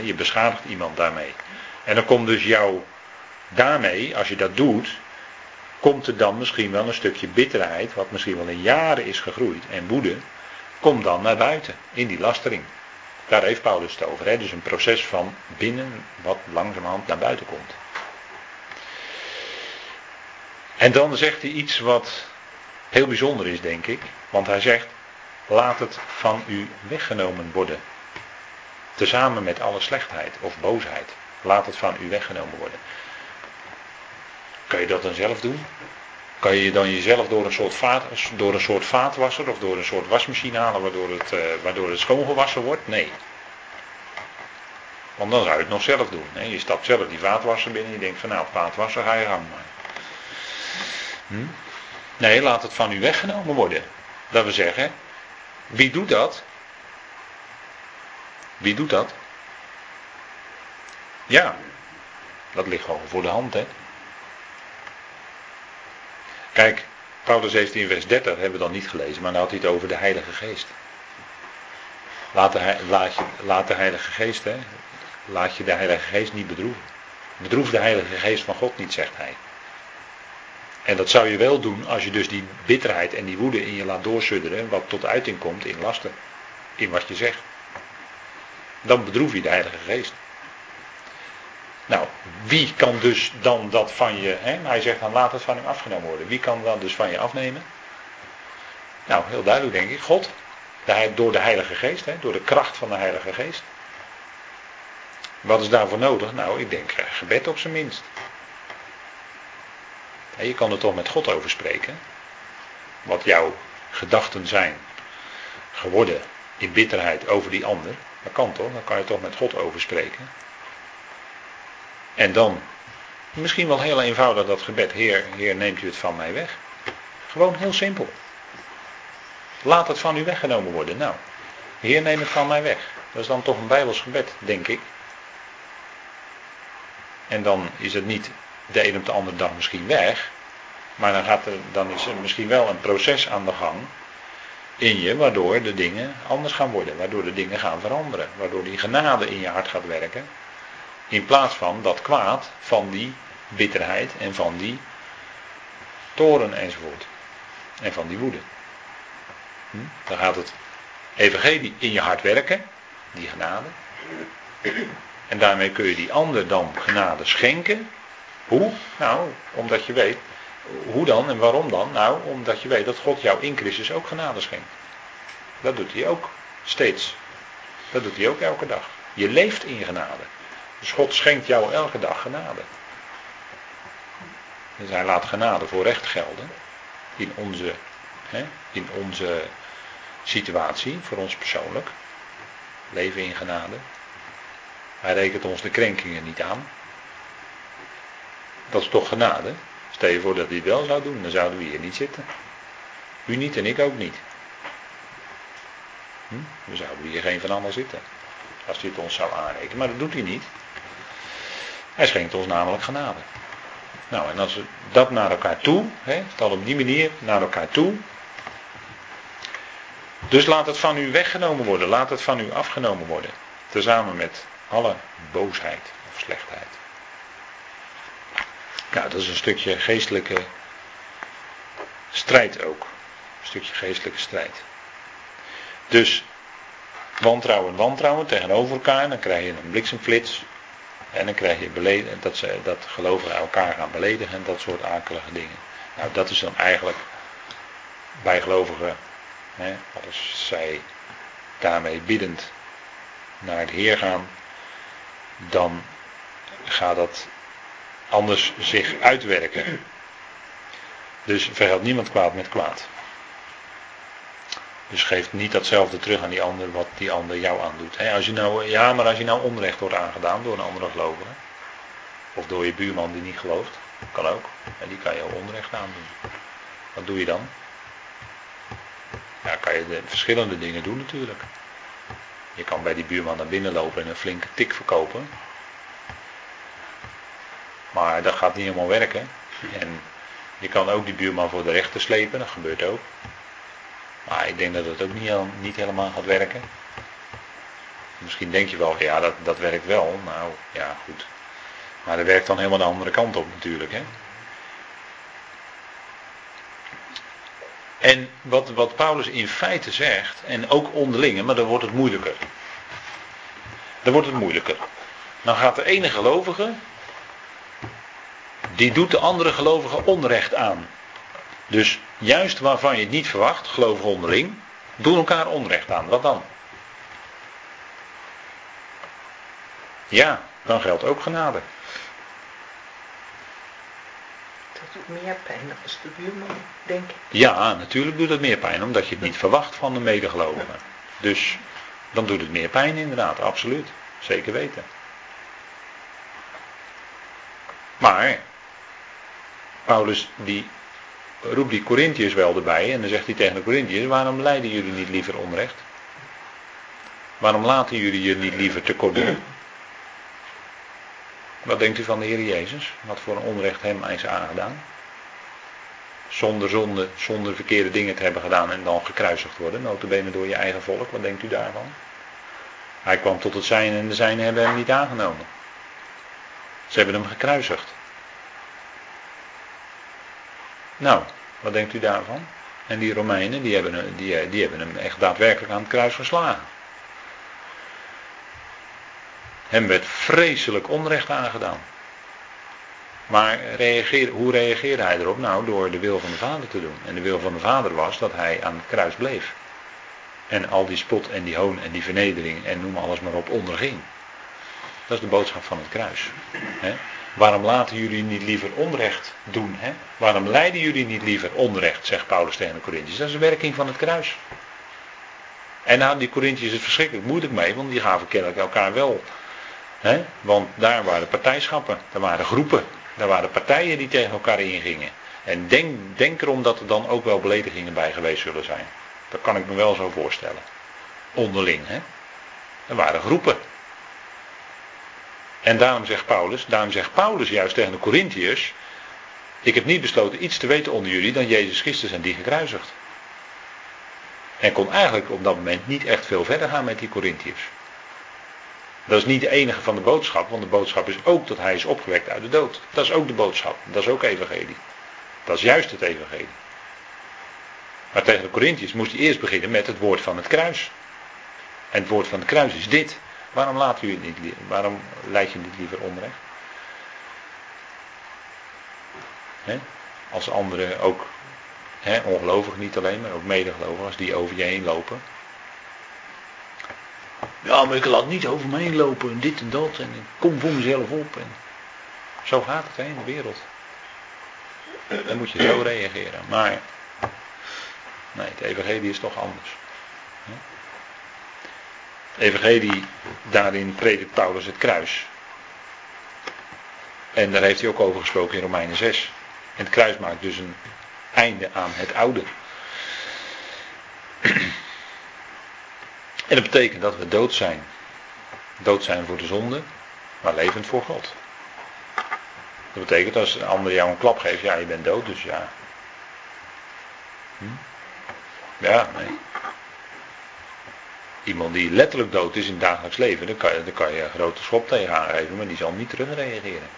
[SPEAKER 1] Je beschadigt iemand daarmee. En dan komt dus jou daarmee, als je dat doet, komt er dan misschien wel een stukje bitterheid, wat misschien wel in jaren is gegroeid, en woede, komt dan naar buiten, in die lastering. Daar heeft Paulus het over. Hè? Dus een proces van binnen wat langzamerhand naar buiten komt. En dan zegt hij iets wat heel bijzonder is, denk ik. Want hij zegt, laat het van u weggenomen worden. Tezamen met alle slechtheid of boosheid. Laat het van u weggenomen worden. Kan je dat dan zelf doen? Kan je dan jezelf door een soort, vaat, door een soort vaatwasser of door een soort wasmachine halen waardoor het, uh, waardoor het schoongewassen wordt? Nee. Want dan zou je het nog zelf doen. Je stapt zelf die vaatwasser binnen en je denkt van nou, vaatwasser ga je gang. Hm? Nee, laat het van u weggenomen worden. Dat we zeggen, wie doet dat? Wie doet dat? Ja, dat ligt gewoon voor de hand, hè. Kijk, Paulus heeft in vers 30, hebben we dan niet gelezen, maar dan had hij het over de Heilige Geest. Laat de, laat je, laat de Heilige Geest, hè, laat je de Heilige Geest niet bedroeven. Bedroef de Heilige Geest van God niet, zegt hij. En dat zou je wel doen als je dus die bitterheid en die woede in je laat doorsudderen, wat tot uiting komt in lasten, in wat je zegt. Dan bedroef je de Heilige Geest. Nou, wie kan dus dan dat van je, hè? hij zegt dan laat het van hem afgenomen worden. Wie kan dat dus van je afnemen? Nou, heel duidelijk denk ik, God. door de Heilige Geest, hè? door de kracht van de Heilige Geest. Wat is daarvoor nodig? Nou, ik denk eh, gebed op zijn minst. Je kan er toch met God over spreken. Wat jouw gedachten zijn geworden in bitterheid over die ander. Dat kan toch? Dan kan je toch met God over spreken. En dan, misschien wel heel eenvoudig dat gebed. Heer, Heer, neemt u het van mij weg. Gewoon heel simpel. Laat het van u weggenomen worden. Nou, Heer, neem het van mij weg. Dat is dan toch een Bijbels gebed, denk ik. En dan is het niet de een op de andere dag misschien weg. Maar dan, gaat er, dan is er misschien wel een proces aan de gang in je, waardoor de dingen anders gaan worden, waardoor de dingen gaan veranderen, waardoor die genade in je hart gaat werken, in plaats van dat kwaad van die bitterheid en van die toren enzovoort, en van die woede. Hm? Dan gaat het evangelie in je hart werken, die genade, en daarmee kun je die ander dan genade schenken. Hoe? Nou, omdat je weet, hoe dan en waarom dan? Nou, omdat je weet dat God jou in Christus ook genade schenkt. Dat doet hij ook steeds. Dat doet hij ook elke dag. Je leeft in genade. Dus God schenkt jou elke dag genade. Dus hij laat genade voor recht gelden. In onze, hè, in onze situatie, voor ons persoonlijk. Leven in genade. Hij rekent ons de krenkingen niet aan. Dat is toch genade? Stel je voor dat hij het wel zou doen, dan zouden we hier niet zitten. U niet en ik ook niet. Hm? We zouden hier geen van allemaal zitten. Als hij het ons zou aanrekenen. Maar dat doet hij niet. Hij schenkt ons namelijk genade. Nou, en als we dat naar elkaar toe, hè, dan op die manier naar elkaar toe. Dus laat het van u weggenomen worden, laat het van u afgenomen worden. Tezamen met alle boosheid of slechtheid. Nou, dat is een stukje geestelijke strijd ook. Een stukje geestelijke strijd. Dus wantrouwen, wantrouwen tegenover elkaar, dan krijg je een bliksemflits. En dan krijg je beleden, dat, ze, dat gelovigen elkaar gaan beledigen en dat soort akelige dingen. Nou, dat is dan eigenlijk bij gelovigen, hè, als zij daarmee biddend naar het Heer gaan, dan gaat dat anders zich uitwerken. Dus verhelpt niemand kwaad met kwaad. Dus geef niet datzelfde terug aan die ander wat die ander jou aandoet. als je nou, ja, maar als je nou onrecht wordt aangedaan door een andere gelovige. Of door je buurman die niet gelooft. Kan ook. En die kan je onrecht aandoen. Wat doe je dan? Ja, kan je de verschillende dingen doen natuurlijk. Je kan bij die buurman naar binnen lopen en een flinke tik verkopen. Maar dat gaat niet helemaal werken. En je kan ook die buurman voor de rechter slepen, dat gebeurt ook. Maar ik denk dat het ook niet, niet helemaal gaat werken. Misschien denk je wel, ja, dat, dat werkt wel. Nou, ja, goed. Maar dat werkt dan helemaal de andere kant op natuurlijk. Hè? En wat, wat Paulus in feite zegt, en ook onderlinge, maar dan wordt het moeilijker. Dan wordt het moeilijker. Dan gaat de ene gelovige, die doet de andere gelovige onrecht aan. Dus juist waarvan je het niet verwacht, gelovigen onderling, doen elkaar onrecht aan. Wat dan? Ja, dan geldt ook genade.
[SPEAKER 2] Dat doet meer pijn als de buurman, denk ik.
[SPEAKER 1] Ja, natuurlijk doet het meer pijn, omdat je het niet verwacht van de medegelovigen. Dus dan doet het meer pijn inderdaad, absoluut. Zeker weten. Maar, Paulus die roept die Corinthiërs wel erbij en dan zegt hij tegen de Corinthiërs, waarom leiden jullie niet liever onrecht? Waarom laten jullie je niet liever tekort doen? Wat denkt u van de Heer Jezus? Wat voor een onrecht hem is aangedaan? Zonder zonde, zonder verkeerde dingen te hebben gedaan en dan gekruisigd worden, notabene door je eigen volk. Wat denkt u daarvan? Hij kwam tot het zijn en de zijnen hebben hem niet aangenomen. Ze hebben hem gekruisigd. Nou, wat denkt u daarvan? En die Romeinen, die hebben, die, die hebben hem echt daadwerkelijk aan het kruis geslagen. Hem werd vreselijk onrecht aangedaan. Maar reageer, hoe reageerde hij erop? Nou, door de wil van de Vader te doen. En de wil van de Vader was dat hij aan het kruis bleef. En al die spot en die hoon en die vernedering en noem alles maar op onderging. Dat is de boodschap van het kruis. Waarom laten jullie niet liever onrecht doen? He? Waarom leiden jullie niet liever onrecht, zegt Paulus tegen de Corinthiërs. Dat is de werking van het kruis. En nou, die Corinthiërs het verschrikkelijk moeilijk mee, want die gaven kennelijk elkaar wel He? Want daar waren partijschappen, daar waren groepen, daar waren partijen die tegen elkaar ingingen. En denk, denk erom dat er dan ook wel beledigingen bij geweest zullen zijn. Dat kan ik me wel zo voorstellen. Onderling, hè. Er waren groepen. En daarom zegt Paulus, daarom zegt Paulus juist tegen de Corinthiërs, ik heb niet besloten iets te weten onder jullie dan Jezus Christus en die gekruisigd. En kon eigenlijk op dat moment niet echt veel verder gaan met die Corinthiërs. Dat is niet de enige van de boodschap, want de boodschap is ook dat hij is opgewekt uit de dood. Dat is ook de boodschap. Dat is ook evangelie. Dat is juist het evangelie. Maar tegen de Corinthiërs moest hij eerst beginnen met het woord van het kruis. En het woord van het kruis is dit. Waarom laat u het niet, waarom leid je niet liever onrecht? He? Als anderen ook, he, ongelovig niet alleen, maar ook medegelovigen, als die over je heen lopen. Ja, maar ik laat niet over me heen lopen en dit en dat. En ik kom voor mezelf op. En zo gaat het hè, in de wereld. Dan moet je zo reageren. Maar nee, het evangelie is toch anders. Evangelie, daarin predikt Paulus het kruis. En daar heeft hij ook over gesproken in Romeinen 6. En het kruis maakt dus een einde aan het oude. En dat betekent dat we dood zijn. Dood zijn voor de zonde, maar levend voor God. Dat betekent als een ander jou een klap geeft, ja, je bent dood, dus ja. Hm? Ja, nee. Iemand die letterlijk dood is in het dagelijks leven, dan kan je, dan kan je een grote schop tegen aangeven, maar die zal niet terugreageren.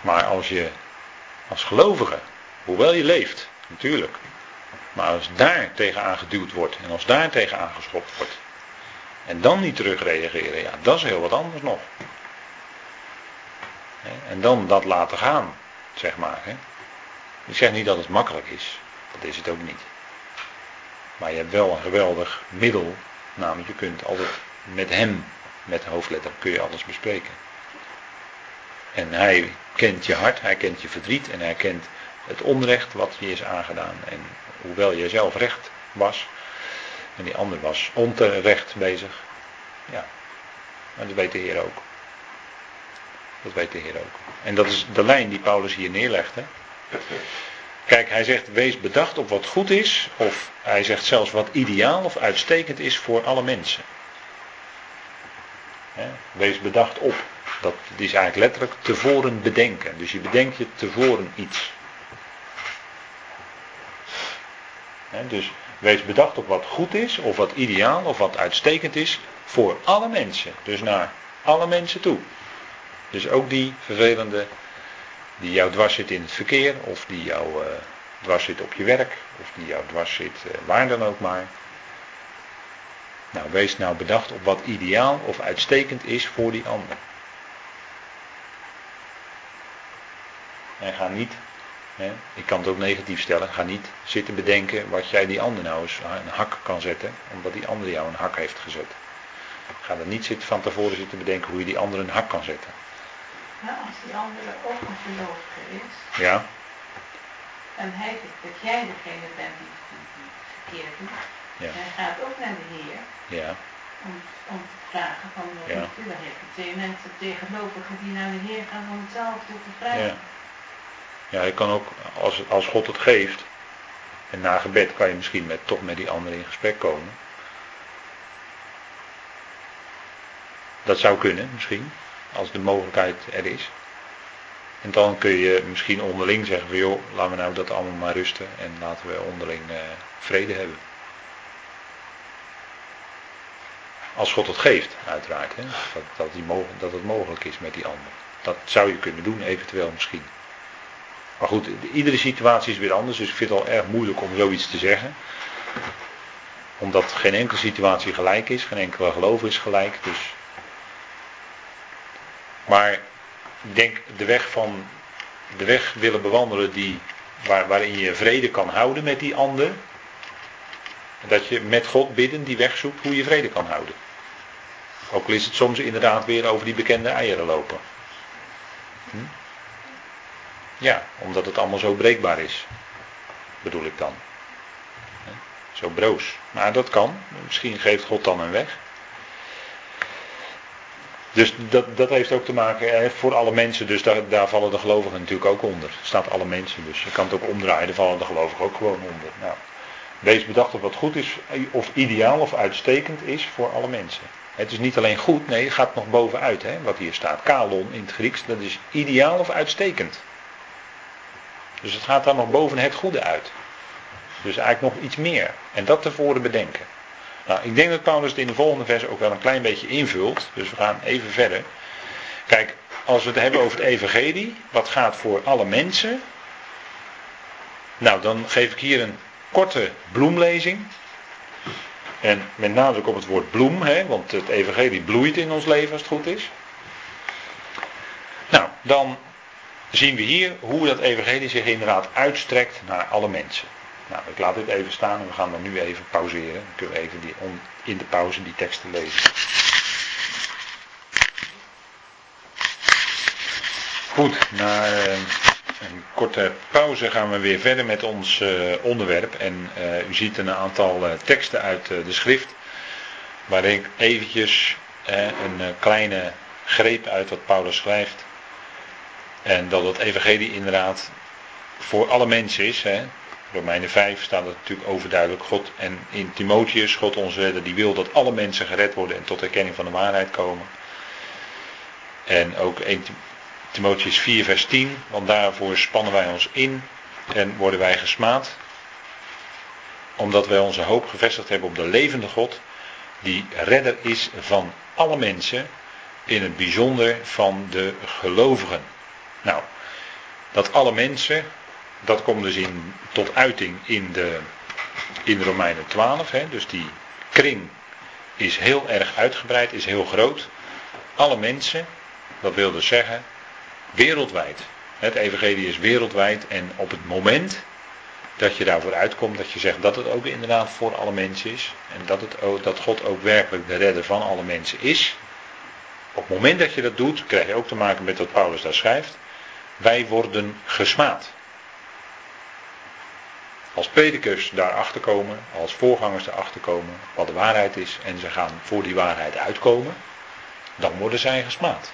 [SPEAKER 1] Maar als je als gelovige, hoewel je leeft, natuurlijk, maar als daar tegenaan geduwd wordt en als daar tegenaan geschopt wordt. En dan niet terugreageren, ja, dat is heel wat anders nog. En dan dat laten gaan, zeg maar. Ik zeg niet dat het makkelijk is. Dat is het ook niet. Maar je hebt wel een geweldig middel. Namelijk, je kunt altijd met hem, met de hoofdletter, kun je alles bespreken. En hij kent je hart, hij kent je verdriet en hij kent het onrecht wat je is aangedaan. En hoewel je zelf recht was, en die ander was onterecht bezig. Ja, maar dat weet de Heer ook. Dat weet de Heer ook. En dat is de lijn die Paulus hier neerlegt. Hè? Kijk, hij zegt wees bedacht op wat goed is, of hij zegt zelfs wat ideaal of uitstekend is voor alle mensen. Wees bedacht op. Dat is eigenlijk letterlijk tevoren bedenken. Dus je bedenkt je tevoren iets. dus Wees bedacht op wat goed is, of wat ideaal, of wat uitstekend is voor alle mensen. Dus naar alle mensen toe. Dus ook die vervelende die jou dwars zit in het verkeer, of die jou uh, dwars zit op je werk, of die jou dwars zit uh, waar dan ook maar. Nou, wees nou bedacht op wat ideaal of uitstekend is voor die ander. En ga niet, hè, ik kan het ook negatief stellen, ga niet zitten bedenken wat jij die ander nou eens een hak kan zetten, omdat die ander jou een hak heeft gezet. Ga er niet zitten van tevoren zitten bedenken hoe je die ander een hak kan zetten.
[SPEAKER 2] Ja, als die andere ook een gelovige is.
[SPEAKER 1] Ja.
[SPEAKER 2] En hij dat jij degene bent die, die, die het verkeerd doet.
[SPEAKER 1] Ja.
[SPEAKER 2] Hij gaat ook naar de Heer
[SPEAKER 1] Ja.
[SPEAKER 2] om, om te vragen van wat
[SPEAKER 1] Ja.
[SPEAKER 2] moet u? Dan je twee mensen, twee gelovigen die naar de Heer gaan om hetzelfde te vragen.
[SPEAKER 1] Ja. Ja, je kan ook, als, als God het geeft, en na gebed kan je misschien met, toch met die ander in gesprek komen. Dat zou kunnen, misschien, als de mogelijkheid er is. En dan kun je misschien onderling zeggen van joh, laten we nou dat allemaal maar rusten en laten we onderling eh, vrede hebben. Als God het geeft, uiteraard. Hè? Dat, dat, die dat het mogelijk is met die ander. Dat zou je kunnen doen, eventueel misschien. Maar goed, iedere situatie is weer anders, dus ik vind het al erg moeilijk om zoiets te zeggen. Omdat geen enkele situatie gelijk is, geen enkele geloof is gelijk. Dus. Maar ik denk de weg van de weg willen bewandelen die, waar, waarin je vrede kan houden met die ander. Dat je met God bidden die weg zoekt hoe je vrede kan houden. Ook al is het soms inderdaad weer over die bekende eieren lopen. Hm? Ja, omdat het allemaal zo breekbaar is. Bedoel ik dan. Hè? Zo broos. Maar dat kan. Misschien geeft God dan een weg. Dus dat, dat heeft ook te maken hè, voor alle mensen. Dus daar, daar vallen de gelovigen natuurlijk ook onder. Er staat alle mensen. Dus je kan het ook omdraaien. Daar vallen de gelovigen ook gewoon onder. Nou, wees bedacht op wat goed is. Of ideaal of uitstekend is voor alle mensen. Het is niet alleen goed. Nee, het gaat nog bovenuit. Hè, wat hier staat. Kalon in het Grieks. Dat is ideaal of uitstekend. Dus het gaat dan nog boven het goede uit. Dus eigenlijk nog iets meer. En dat tevoren bedenken. Nou, ik denk dat Paulus het in de volgende vers ook wel een klein beetje invult. Dus we gaan even verder. Kijk, als we het hebben over het evangelie, wat gaat voor alle mensen. Nou, dan geef ik hier een korte bloemlezing. En met nadruk op het woord bloem, hè, want het evangelie bloeit in ons leven als het goed is. Nou, dan zien we hier hoe dat evangelie zich inderdaad uitstrekt naar alle mensen. Nou, ik laat dit even staan en we gaan dan nu even pauzeren. Dan kunnen we even die, in de pauze die teksten lezen. Goed, na uh, een korte pauze gaan we weer verder met ons uh, onderwerp. En uh, u ziet een aantal teksten uit de schrift. Waarin ik eventjes een kleine greep uit wat Paulus schrijft. En dat het evangelie inderdaad voor alle mensen is. Hè. Romeinen 5 staat het natuurlijk overduidelijk. God en in Timotheus, God onze redder, die wil dat alle mensen gered worden en tot erkenning van de waarheid komen. En ook 1 Timotheus 4 vers 10, want daarvoor spannen wij ons in en worden wij gesmaad. Omdat wij onze hoop gevestigd hebben op de levende God, die redder is van alle mensen, in het bijzonder van de gelovigen. Nou, dat alle mensen, dat komt dus in, tot uiting in, de, in Romeinen 12. Hè, dus die kring is heel erg uitgebreid, is heel groot. Alle mensen, dat wil dus zeggen, wereldwijd. Het evangelie is wereldwijd en op het moment dat je daarvoor uitkomt, dat je zegt dat het ook inderdaad voor alle mensen is. En dat, het dat God ook werkelijk de redder van alle mensen is. Op het moment dat je dat doet, krijg je ook te maken met wat Paulus daar schrijft. Wij worden gesmaad. Als predikers daarachter komen, als voorgangers daarachter komen, wat de waarheid is, en ze gaan voor die waarheid uitkomen, dan worden zij gesmaad.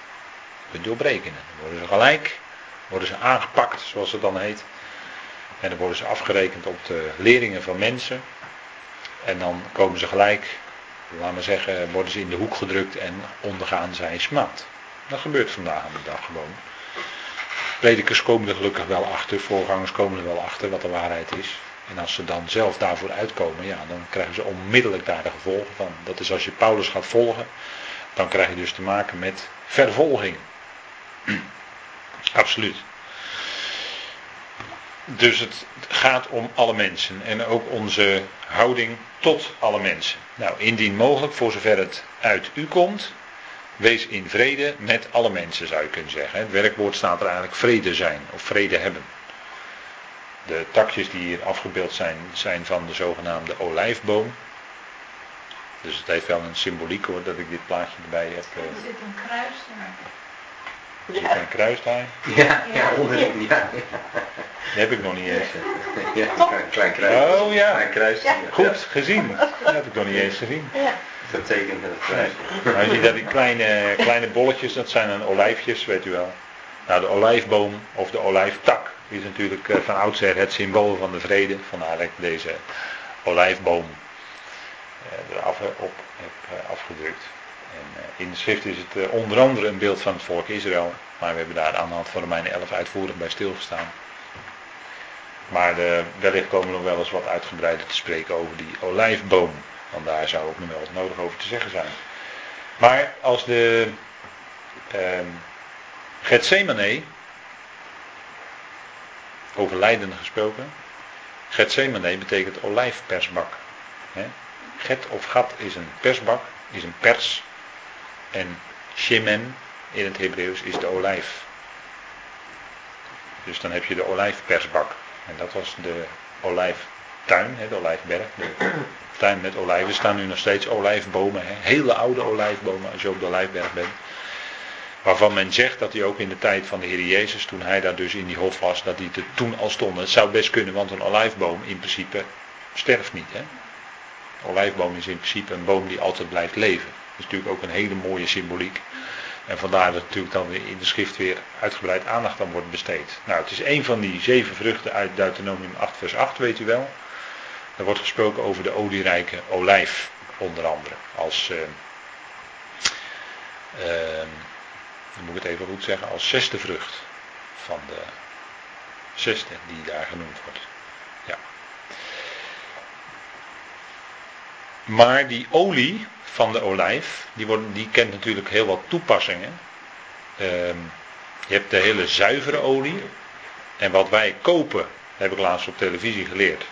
[SPEAKER 1] We doorbreken het. Dan worden ze gelijk, worden ze aangepakt, zoals het dan heet. En dan worden ze afgerekend op de leringen van mensen. En dan komen ze gelijk, laten we zeggen, worden ze in de hoek gedrukt en ondergaan zij smaad. Dat gebeurt vandaag aan de dag gewoon. Predikers komen er gelukkig wel achter, voorgangers komen er wel achter wat de waarheid is. En als ze dan zelf daarvoor uitkomen, ja, dan krijgen ze onmiddellijk daar de gevolgen van. Dat is als je Paulus gaat volgen, dan krijg je dus te maken met vervolging. Absoluut. Dus het gaat om alle mensen en ook onze houding tot alle mensen. Nou, indien mogelijk, voor zover het uit u komt, wees in vrede met alle mensen, zou je kunnen zeggen. Het werkwoord staat er eigenlijk vrede zijn of vrede hebben. De takjes die hier afgebeeld zijn, zijn van de zogenaamde olijfboom. Dus het heeft wel een symboliek hoor, dat ik dit plaatje erbij heb.
[SPEAKER 2] Er zit een kruis daar.
[SPEAKER 1] Er zit een kruis daar.
[SPEAKER 3] Ja, ja, onderin, ja.
[SPEAKER 1] Die heb ik nog niet eens.
[SPEAKER 3] Ja, een klein, kruis.
[SPEAKER 1] Oh ja.
[SPEAKER 3] Klein kruis.
[SPEAKER 2] Ja.
[SPEAKER 1] Goed gezien. Dat heb ik nog niet eens gezien.
[SPEAKER 2] Ja.
[SPEAKER 3] Getekend met het
[SPEAKER 1] Nee.
[SPEAKER 3] kruis.
[SPEAKER 1] Maar je ziet dat die kleine, kleine bolletjes, dat zijn dan olijfjes, weet u wel. Nou, de olijfboom of de olijftak is natuurlijk eh, van oudsher het symbool van de vrede. Vandaar deze olijfboom eh, eraf op heb eh, afgedrukt. En eh, in de schrift is het eh, onder andere een beeld van het volk Israël. Maar we hebben daar aan de hand van Romeinen 11 uitvoerig bij stilgestaan. Maar eh, wellicht komen we nog wel eens wat uitgebreider te spreken over die olijfboom. Want daar zou ook nog wel wat nodig over te zeggen zijn. Maar als de ehm Gethsemane, over lijden gesproken, Gethsemane betekent olijfpersbak. Get of gat is een persbak, is een pers. En shemen in het Hebreeuws is de olijf. Dus dan heb je de olijfpersbak. En dat was de olijftuin, de olijfberg. De tuin met olijven. Er staan nu nog steeds olijfbomen. Hele oude olijfbomen als je op de olijfberg bent. Waarvan men zegt dat die ook in de tijd van de Heer Jezus, toen hij daar dus in die hof was, dat die er toen al stonden. Het zou best kunnen, want een olijfboom in principe sterft niet. Hè. Een olijfboom is in principe een boom die altijd blijft leven. Dat is natuurlijk ook een hele mooie symboliek. En vandaar dat natuurlijk dan in de schrift weer uitgebreid aandacht aan wordt besteed. Nou, het is een van die zeven vruchten uit Deuteronomium 8 vers 8, weet u wel. Er wordt gesproken over de olierijke olijf, onder andere. Als, eh, eh, dan moet ik het even goed zeggen, als zesde vrucht van de zesde die daar genoemd wordt. Ja. Maar die olie van de olijf, die, wordt, die kent natuurlijk heel wat toepassingen. Ehm, je hebt de hele zuivere olie. En wat wij kopen, heb ik laatst op televisie geleerd.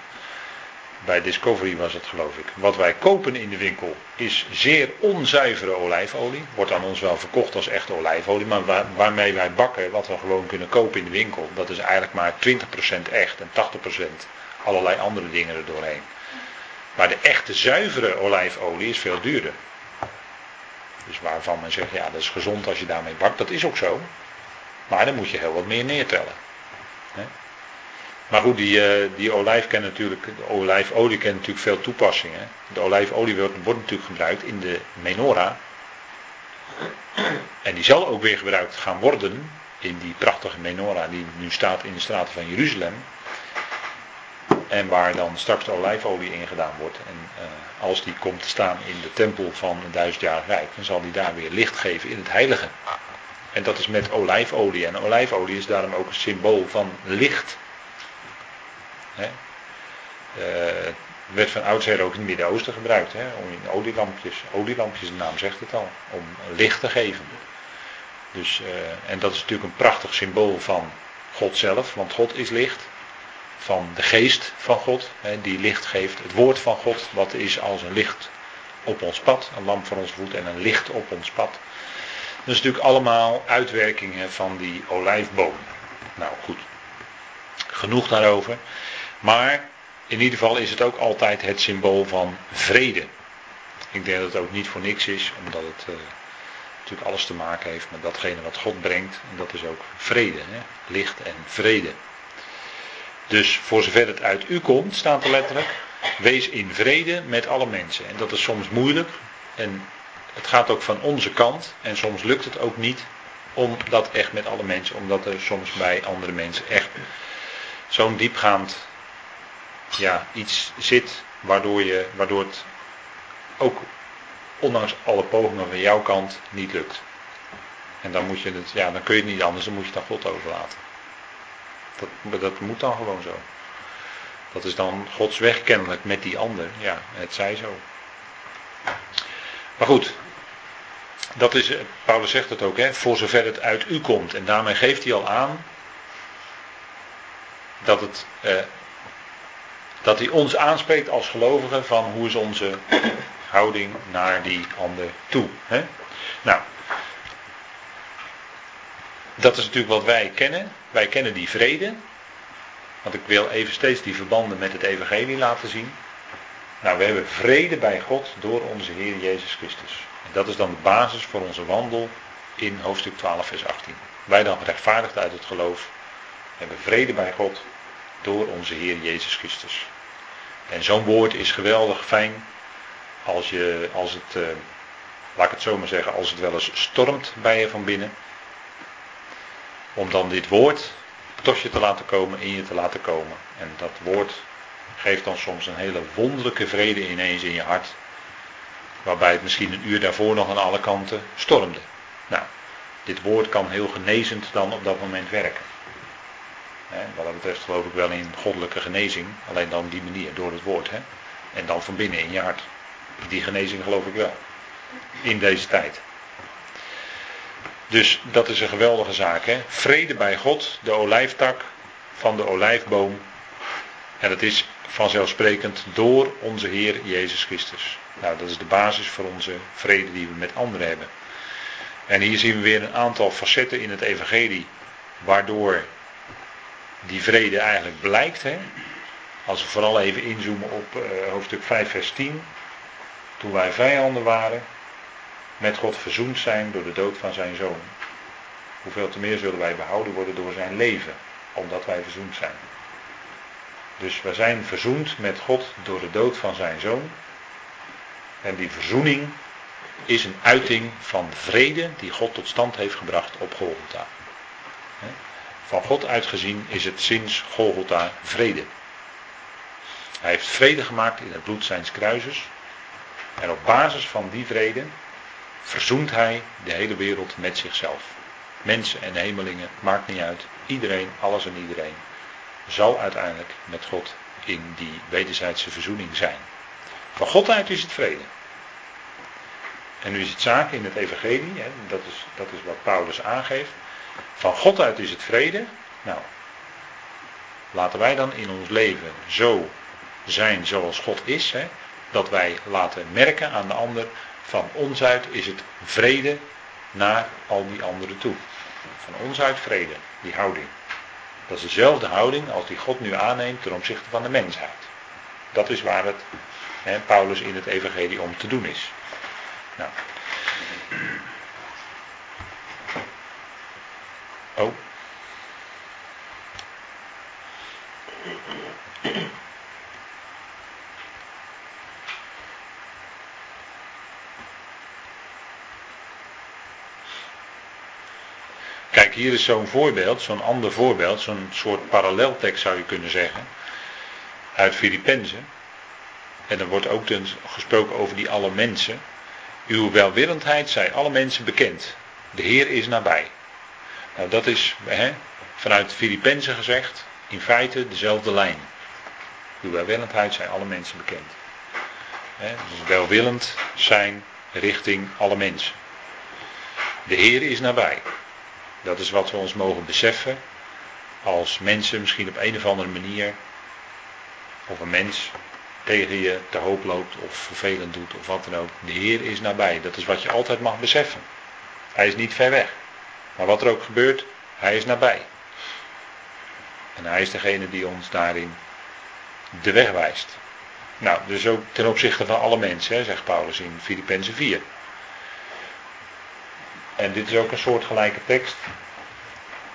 [SPEAKER 1] Bij Discovery was het geloof ik. Wat wij kopen in de winkel is zeer onzuivere olijfolie. Wordt aan ons wel verkocht als echte olijfolie. Maar waar- waarmee wij bakken, wat we gewoon kunnen kopen in de winkel. Dat is eigenlijk maar 20% echt en 80% allerlei andere dingen er doorheen. Maar de echte zuivere olijfolie is veel duurder. Dus waarvan men zegt, ja dat is gezond als je daarmee bakt. Dat is ook zo. Maar dan moet je heel wat meer neertellen. Maar goed, die, eh, die olijf natuurlijk, de olijfolie kent natuurlijk veel toepassingen. De olijfolie wordt, natuurlijk gebruikt in de menorah. En die zal ook weer gebruikt gaan worden in die prachtige menorah die nu staat in de straten van Jeruzalem. En waar dan straks de olijfolie in gedaan wordt. En eh, als die komt te staan in de tempel van een duizendjarig rijk, dan zal die daar weer licht geven in het heilige. En dat is met olijfolie. En olijfolie is daarom ook een symbool van licht. Hè? Eh, werd van oudsher ook in het Midden-Oosten gebruikt. Hè? Om in olielampjes. Olielampjes, de naam zegt het al. Om licht te geven. Dus, eh, en dat is natuurlijk een prachtig symbool van God zelf. Want God is licht van de geest van God, hè, die licht geeft. Het woord van God, wat is als een licht op ons pad, een lamp voor ons voet en een licht op ons pad. Dat is natuurlijk allemaal uitwerkingen van die olijfboom. Nou goed, genoeg daarover. Maar in ieder geval is het ook altijd het symbool van vrede. Ik denk dat het ook niet voor niks is, omdat het eh, natuurlijk alles te maken heeft met datgene wat God brengt. En dat is ook vrede, hè? licht en vrede. Dus voor zover het uit u komt, staat er letterlijk, wees in vrede met alle mensen. En dat is soms moeilijk. En het gaat ook van onze kant. En soms lukt het ook niet om dat echt met alle mensen. Omdat er soms bij andere mensen echt zo'n diepgaand ja, iets zit. Waardoor, je, waardoor het ook ondanks alle pogingen van jouw kant niet lukt. En dan moet je het, ja, dan kun je het niet anders, dan moet je het aan God overlaten. Dat, dat moet dan gewoon zo. Dat is dan Gods weg kennelijk met die ander. Ja, het zij zo. Maar goed, dat is, Paulus zegt het ook, hè, voor zover het uit u komt. En daarmee geeft hij al aan dat, het, eh, dat hij ons aanspreekt als gelovigen van hoe is onze houding naar die ander toe. Hè? Nou, dat is natuurlijk wat wij kennen. Wij kennen die vrede. Want ik wil even steeds die verbanden met het evangelie laten zien. Nou, we hebben vrede bij God door onze Heer Jezus Christus. En dat is dan de basis voor onze wandel in hoofdstuk 12, vers 18. Wij dan gerechtvaardigd uit het geloof hebben vrede bij God door onze Heer Jezus Christus. En zo'n woord is geweldig fijn als, je, als het, eh, laat ik het zo maar zeggen, als het wel eens stormt bij je van binnen. Om dan dit woord tot je te laten komen, in je te laten komen. En dat woord geeft dan soms een hele wonderlijke vrede ineens in je hart. Waarbij het misschien een uur daarvoor nog aan alle kanten stormde. Nou, dit woord kan heel genezend dan op dat moment werken. Wat dat betreft geloof ik wel in goddelijke genezing. Alleen dan die manier, door het woord. Hè? En dan van binnen in je hart. Die genezing geloof ik wel. In deze tijd. Dus dat is een geweldige zaak. Hè? Vrede bij God, de olijftak van de olijfboom. En dat is vanzelfsprekend door onze Heer Jezus Christus. Nou, dat is de basis voor onze vrede die we met anderen hebben. En hier zien we weer een aantal facetten in het evangelie waardoor die vrede eigenlijk blijkt. Hè? Als we vooral even inzoomen op uh, hoofdstuk 5 vers 10. Toen wij vijanden waren, met God verzoend zijn door de dood van zijn zoon. Hoeveel te meer zullen wij behouden worden door zijn leven, omdat wij verzoend zijn. Dus wij zijn verzoend met God door de dood van zijn zoon. En die verzoening is een uiting van vrede die God tot stand heeft gebracht op Golgotha. Van God uitgezien is het sinds Golgotha vrede. Hij heeft vrede gemaakt in het bloed zijns kruises. En op basis van die vrede verzoent hij de hele wereld met zichzelf. Mensen en hemelingen, maakt niet uit. Iedereen, alles en iedereen zal uiteindelijk met God in die wederzijdse verzoening zijn. Van God uit is het vrede. En nu is het zaak in het evangelie, hè, dat, is, dat is wat Paulus aangeeft. Van God uit is het vrede. Nou, laten wij dan in ons leven zo zijn zoals God is. Hè, dat wij laten merken aan de ander, van ons uit is het vrede naar al die anderen toe. Van ons uit vrede, die houding. Dat is dezelfde houding als die God nu aanneemt ten opzichte van de mensheid. Dat is waar het hè, Paulus in het evangelie om te doen is. Nou. Oh. Kijk, hier is zo'n voorbeeld, zo'n ander voorbeeld, zo'n soort paralleltekst zou je kunnen zeggen, uit Filippenzen. En er wordt ook gesproken over die alle mensen. Uw welwillendheid zij alle mensen bekend. De Heer is nabij. Nou, dat is hè, vanuit Filippenzen gezegd, in feite dezelfde lijn. Uw welwillendheid zij alle mensen bekend. Hè, dus welwillend zijn richting alle mensen. De Heer is nabij. Dat is wat we ons mogen beseffen als mensen misschien op een of andere manier, of een mens tegen je te hoop loopt of vervelend doet of wat dan ook. De Heer is nabij. Dat is wat je altijd mag beseffen. Hij is niet ver weg. Maar wat er ook gebeurt, hij is nabij. En hij is degene die ons daarin de weg wijst. Nou, dus ook ten opzichte van alle mensen, zegt Paulus in Filippenzen 4. En dit is ook een soortgelijke tekst.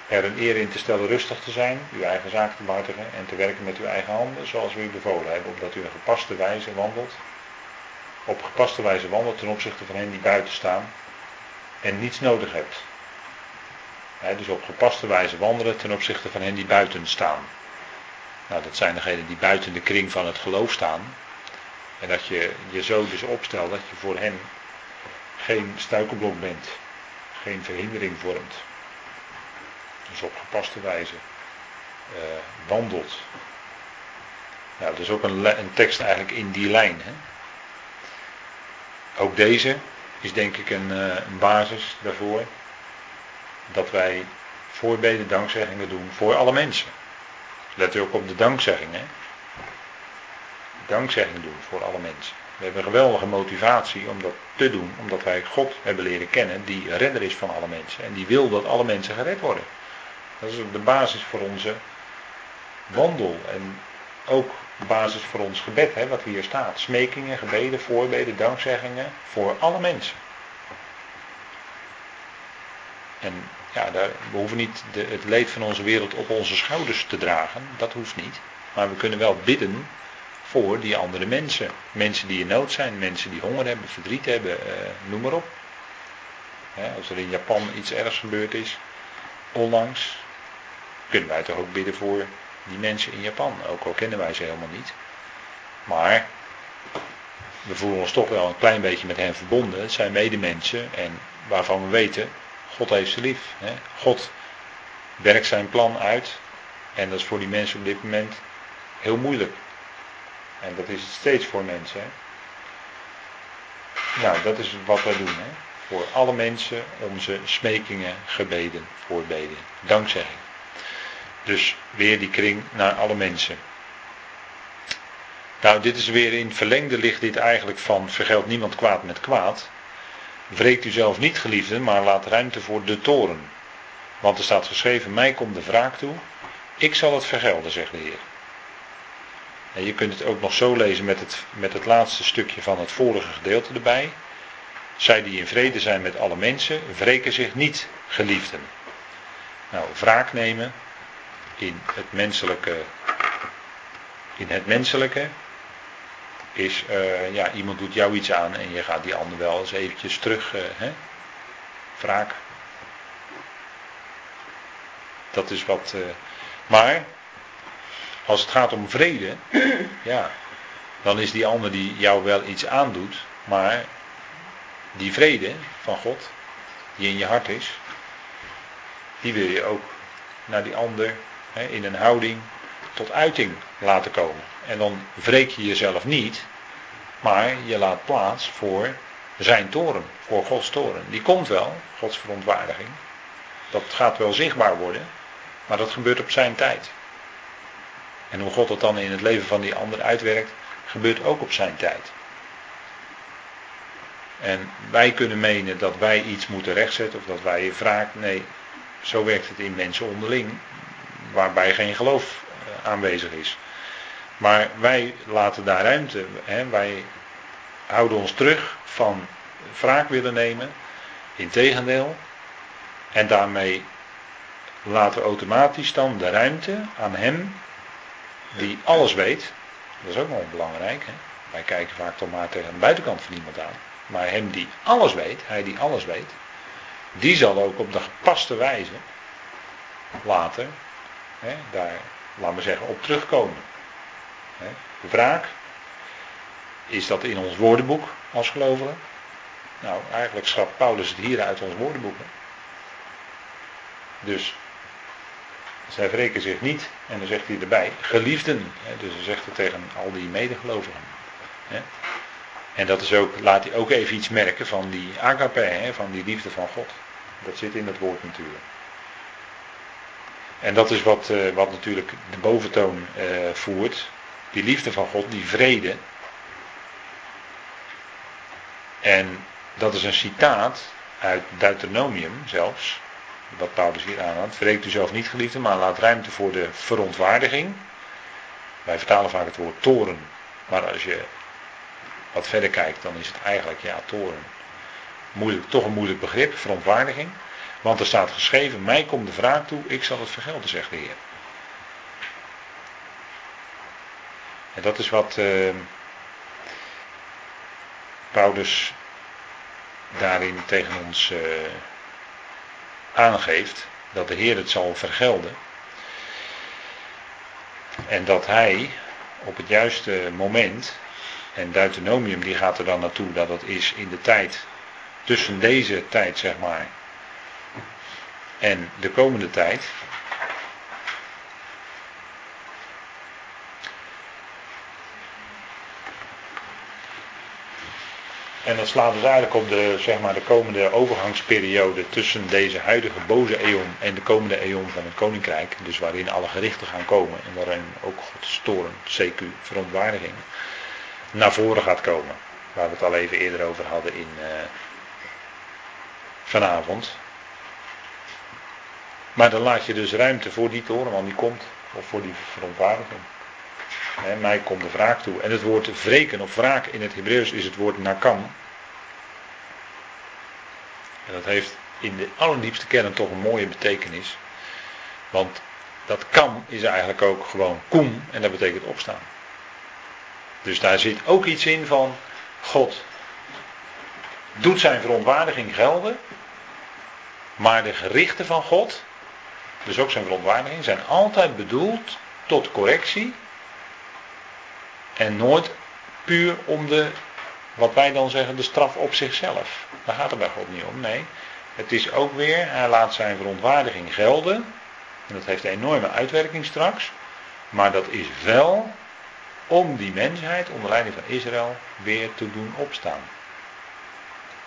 [SPEAKER 1] Er een eer in te stellen rustig te zijn, uw eigen zaak te behartigen en te werken met uw eigen handen zoals we u bevolen hebben, opdat u een gepaste wijze wandelt. Op gepaste wijze wandelt ten opzichte van hen die buiten staan en niets nodig hebt. Dus op gepaste wijze wandelen ten opzichte van hen die buiten staan. Nou, dat zijn degenen die buiten de kring van het geloof staan. En dat je je zo dus opstelt dat je voor hen geen struikelblok bent geen verhindering vormt. Dus op gepaste wijze uh, wandelt. Ja, dat is ook een, een tekst eigenlijk in die lijn. Hè? Ook deze is denk ik een, eh, een basis daarvoor. Dat wij voorbeden, dankzeggingen doen voor alle mensen. Let u ook op de dankzegging. Hè? Dankzegging doen voor alle mensen. We hebben een geweldige motivatie om dat te doen, omdat wij God hebben leren kennen, die redder is van alle mensen. En die wil dat alle mensen gered worden. Dat is de basis voor onze wandel. En ook de basis voor ons gebed, hè, wat hier staat. Smekingen, gebeden, voorbeden, dankzeggingen voor alle mensen. En ja, daar, we hoeven niet de, het leed van onze wereld op onze schouders te dragen. Dat hoeft niet. Maar we kunnen wel bidden voor die andere mensen. Mensen die in nood zijn, mensen die honger hebben, verdriet hebben, eh, noem maar op. als er in Japan iets ergs gebeurd is, onlangs, kunnen wij toch ook bidden voor die mensen in Japan. Ook al kennen wij ze helemaal niet. Maar we voelen ons toch wel een klein beetje met hen verbonden. Het zijn medemensen en waarvan we weten, God heeft ze lief. Hè? God werkt zijn plan uit. En dat is voor die mensen op dit moment heel moeilijk. En dat is het steeds voor mensen. Nou, dat is wat wij doen. Hè? Voor alle mensen onze smekingen, gebeden, voorbeden, dankzegging. Dus weer die kring naar alle mensen. Nou, dit is weer in verlengde ligt dit eigenlijk van vergeld niemand kwaad met kwaad. Wreekt u zelf niet, geliefden, maar laat ruimte voor de toren. Want er staat geschreven, mij komt de wraak toe. Ik zal het vergelden, zegt de Heer. En je kunt het ook nog zo lezen met het, met het laatste stukje van het vorige gedeelte erbij. Zij die in vrede zijn met alle mensen, wreken zich niet, geliefden. Nou, wraak nemen in het menselijke, in het menselijke is, uh, ja, iemand doet jou iets aan en je gaat die ander wel eens eventjes terug, uh, hè? wraak. Dat is wat, uh, maar als het gaat om vrede, ja, dan is die ander die jou wel iets aandoet, maar die vrede van God, die in je hart is, die wil je ook naar die ander hè, in een houding tot uiting laten komen. En dan wreek je jezelf niet, maar je laat plaats voor zijn toren, voor Gods toren. Die komt wel, Gods verontwaardiging. Dat gaat wel zichtbaar worden, maar dat gebeurt op zijn tijd. En hoe God dat dan in het leven van die ander uitwerkt, gebeurt ook op zijn tijd. En wij kunnen menen dat wij iets moeten rechtzetten of dat wij wraak. Nee, zo werkt het in mensen onderling, waarbij geen geloof aanwezig is. Maar wij laten daar ruimte. Hè? Wij houden ons terug van wraak willen nemen. Integendeel. En daarmee laten we automatisch dan de ruimte aan hem die alles weet. Dat is ook nog belangrijk. Hè? Wij kijken vaak toch maar tegen de buitenkant van iemand aan. Maar hem die alles weet, hij die alles weet, die zal ook op de gepaste wijze later hè, daar, laten we zeggen, op terugkomen. Hè? Wraak, is dat in ons woordenboek als gelovigen? Nou, eigenlijk schrapt Paulus het hier uit ons woordenboek. Dus zij wreken zich niet, en dan zegt hij erbij, geliefden. Dus hij zegt het tegen al die medegelovigen. En dat is ook, laat hij ook even iets merken van die agape, van die liefde van God. Dat zit in het woord natuurlijk. En dat is wat, uh, wat natuurlijk de boventoon uh, voert. Die liefde van God, die vrede. En dat is een citaat uit Deuteronomium zelfs. Wat Paulus hier aanhaalt. Vreekt u zelf niet geliefde, maar laat ruimte voor de verontwaardiging. Wij vertalen vaak het woord toren. Maar als je wat verder kijkt, dan is het eigenlijk ja, toren. Moeilijk, toch een moeilijk begrip, verontwaardiging. Want er staat geschreven, mij komt de vraag toe, ik zal het vergelden, zegt de Heer. En dat is wat uh, Paulus daarin tegen ons uh, aangeeft. Dat de Heer het zal vergelden. En dat hij op het juiste moment, en Deuteronomium die gaat er dan naartoe dat het is in de tijd, tussen deze tijd zeg maar, en de komende tijd. En dat slaat dus eigenlijk op de, zeg maar, de komende overgangsperiode tussen deze huidige boze eeuw en de komende eeuw van het koninkrijk. Dus waarin alle gerichten gaan komen en waarin ook Gods toren, CQ, verontwaardiging, naar voren gaat komen. Waar we het al even eerder over hadden in, eh, vanavond. Maar dan laat je dus ruimte voor die toren, want die komt, of voor die verontwaardiging. Mij komt de wraak toe. En het woord wreken of wraak in het Hebreeuws is het woord nakam. En dat heeft in de allerdiepste kern toch een mooie betekenis. Want dat kam is eigenlijk ook gewoon koem en dat betekent opstaan. Dus daar zit ook iets in van God doet zijn verontwaardiging gelden. Maar de gerichten van God, dus ook zijn verontwaardiging, zijn altijd bedoeld tot correctie en nooit puur om de, wat wij dan zeggen, de straf op zichzelf. Daar gaat het bij God niet om. Nee, het is ook weer, hij laat zijn verontwaardiging gelden. En dat heeft een enorme uitwerking straks. Maar dat is wel om die mensheid onder leiding van Israël weer te doen opstaan.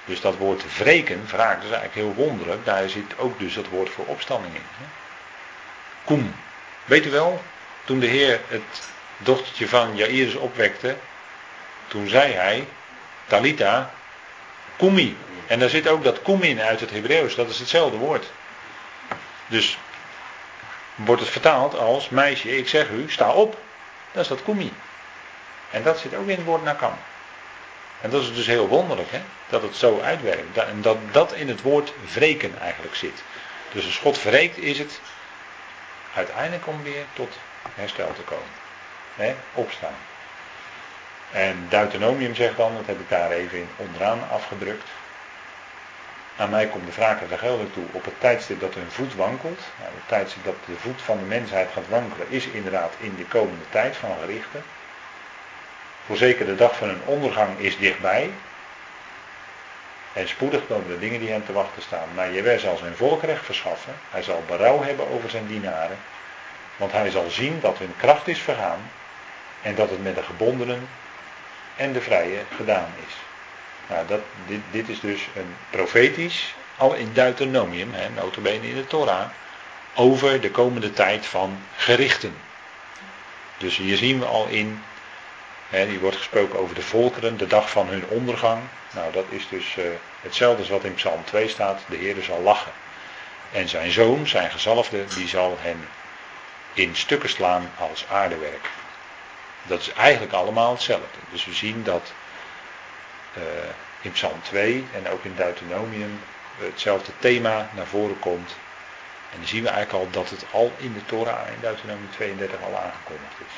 [SPEAKER 1] Dus dat woord wreken, wraak, dat is eigenlijk heel wonderlijk. Daar zit ook dus dat woord voor opstanding in. Koem. Weet u wel, toen de Heer het dochtertje van Jairus opwekte, toen zei hij, Talita, kumi. En daar zit ook dat kum in uit het Hebreeuws, dat is hetzelfde woord. Dus wordt het vertaald als meisje, ik zeg u, sta op. Dat is dat kumi. En dat zit ook in het woord nakam. En dat is dus heel wonderlijk, hè? dat het zo uitwerkt. En dat dat in het woord wreken eigenlijk zit. Dus als God wreekt, is het uiteindelijk om weer tot herstel te komen opstaan. En Deuteronomium zegt dan, dat heb ik daar even in onderaan afgedrukt. Aan mij komt de vraag er gelden toe op het tijdstip dat hun voet wankelt. Nou, het tijdstip dat de voet van de mensheid gaat wankelen is inderdaad in de komende tijd van gerichten. Voorzeker de dag van hun ondergang is dichtbij. En spoedig komen de dingen die hem te wachten staan. Maar Jewer zal zijn volkrecht verschaffen. Hij zal berouw hebben over zijn dienaren. Want hij zal zien dat hun kracht is vergaan. En dat het met de gebondenen en de vrije gedaan is. Nou, dat, dit, dit is dus een profetisch, al in Deuteronomium, hè, notabene in de Torah, over de komende tijd van gerichten. Dus hier zien we al in, hier wordt gesproken over de volkeren, de dag van hun ondergang. Nou, dat is dus uh, hetzelfde als wat in Psalm 2 staat, de Heer zal lachen. En zijn zoon, zijn gezalfde, die zal hem in stukken slaan als aardewerk. Dat is eigenlijk allemaal hetzelfde. Dus we zien dat uh, in Psalm 2 en ook in Deuteronomium hetzelfde thema naar voren komt. En dan zien we eigenlijk al dat het al in de Torah in Deuteronomium 32 al aangekondigd is.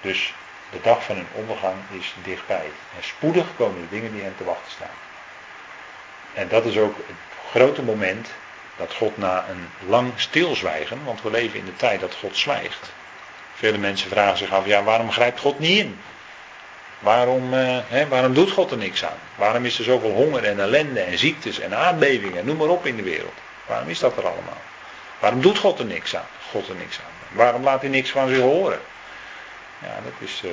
[SPEAKER 1] Dus de dag van hun ondergang is dichtbij. En spoedig komen de dingen die hen te wachten staan. En dat is ook het grote moment dat God na een lang stilzwijgen, want we leven in de tijd dat God zwijgt. Vele mensen vragen zich af, ja waarom grijpt God niet in? Waarom, eh, waarom doet God er niks aan? Waarom is er zoveel honger en ellende en ziektes en aardbevingen, noem maar op in de wereld? Waarom is dat er allemaal? Waarom doet God er niks aan? God er niks aan. Waarom laat hij niks van zich horen? Ja, dat is uh,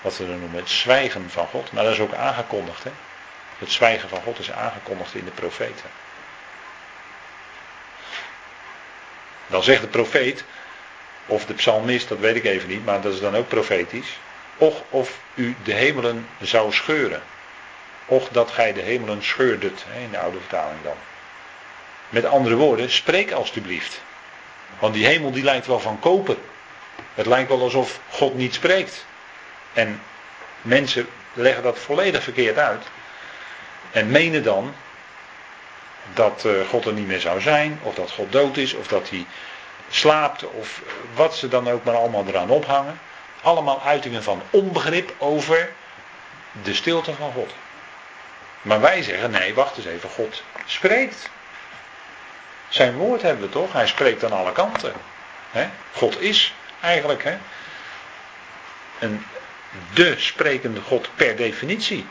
[SPEAKER 1] wat we dan noemen het zwijgen van God. Maar dat is ook aangekondigd. Hè? Het zwijgen van God is aangekondigd in de profeten. Dan zegt de profeet, of de psalmist, dat weet ik even niet, maar dat is dan ook profetisch. Och of u de hemelen zou scheuren. Och dat gij de hemelen scheurdet, in de oude vertaling dan. Met andere woorden, spreek alstublieft. Want die hemel die lijkt wel van koper. Het lijkt wel alsof God niet spreekt. En mensen leggen dat volledig verkeerd uit. En menen dan dat eh, God er niet meer zou zijn, of dat God dood is, of dat hij slaapt, of wat ze dan ook maar allemaal eraan ophangen. Allemaal uitingen van onbegrip over de stilte van God. Maar wij zeggen, nee, wacht eens even, God spreekt. Zijn woord hebben we toch? Hij spreekt aan alle kanten. God is eigenlijk he, een, de sprekende God per definitie.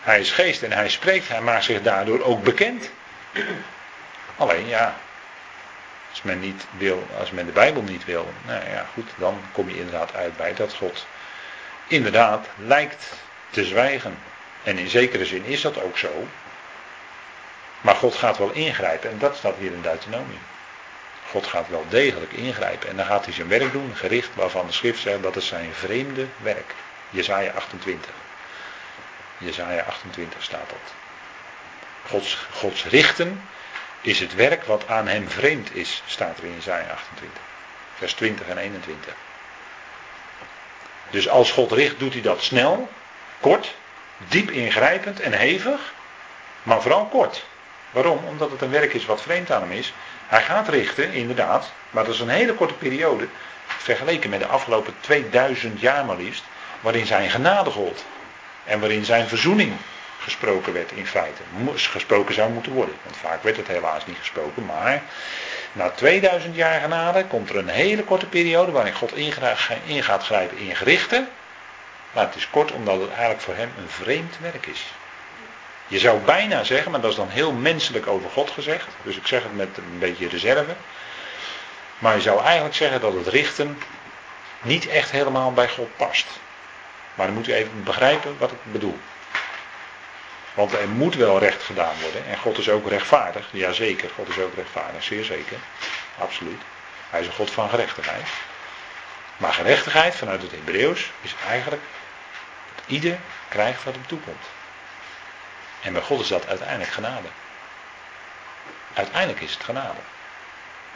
[SPEAKER 1] Hij is geest en hij spreekt, hij maakt zich daardoor ook bekend. Alleen ja, als men niet wil, als men de Bijbel niet wil, nou ja goed, dan kom je inderdaad uit bij dat God inderdaad lijkt te zwijgen. En in zekere zin is dat ook zo. Maar God gaat wel ingrijpen en dat staat hier in Deuteronomium. God gaat wel degelijk ingrijpen en dan gaat hij zijn werk doen, gericht waarvan de schrift zegt dat het zijn vreemde werk. Jezaja 28. Jezaja 28 staat dat. Gods, Gods richten is het werk wat aan hem vreemd is, staat er in Jezaja 28. Vers 20 en 21. Dus als God richt, doet hij dat snel, kort, diep ingrijpend en hevig, maar vooral kort. Waarom? Omdat het een werk is wat vreemd aan hem is. Hij gaat richten, inderdaad, maar dat is een hele korte periode, vergeleken met de afgelopen 2000 jaar maar liefst, waarin zijn genade gold. En waarin zijn verzoening gesproken werd in feite. Gesproken zou moeten worden. Want vaak werd het helaas niet gesproken. Maar na 2000 jaar genade komt er een hele korte periode waarin God in gaat grijpen in gerichten. Maar het is kort omdat het eigenlijk voor hem een vreemd werk is. Je zou bijna zeggen, maar dat is dan heel menselijk over God gezegd. Dus ik zeg het met een beetje reserve. Maar je zou eigenlijk zeggen dat het richten niet echt helemaal bij God past. Maar dan moet u even begrijpen wat ik bedoel. Want er moet wel recht gedaan worden. En God is ook rechtvaardig. Jazeker, God is ook rechtvaardig. Zeer zeker. Absoluut. Hij is een God van gerechtigheid. Maar gerechtigheid vanuit het Hebreeuws is eigenlijk dat ieder krijgt wat hem toekomt. En bij God is dat uiteindelijk genade. Uiteindelijk is het genade.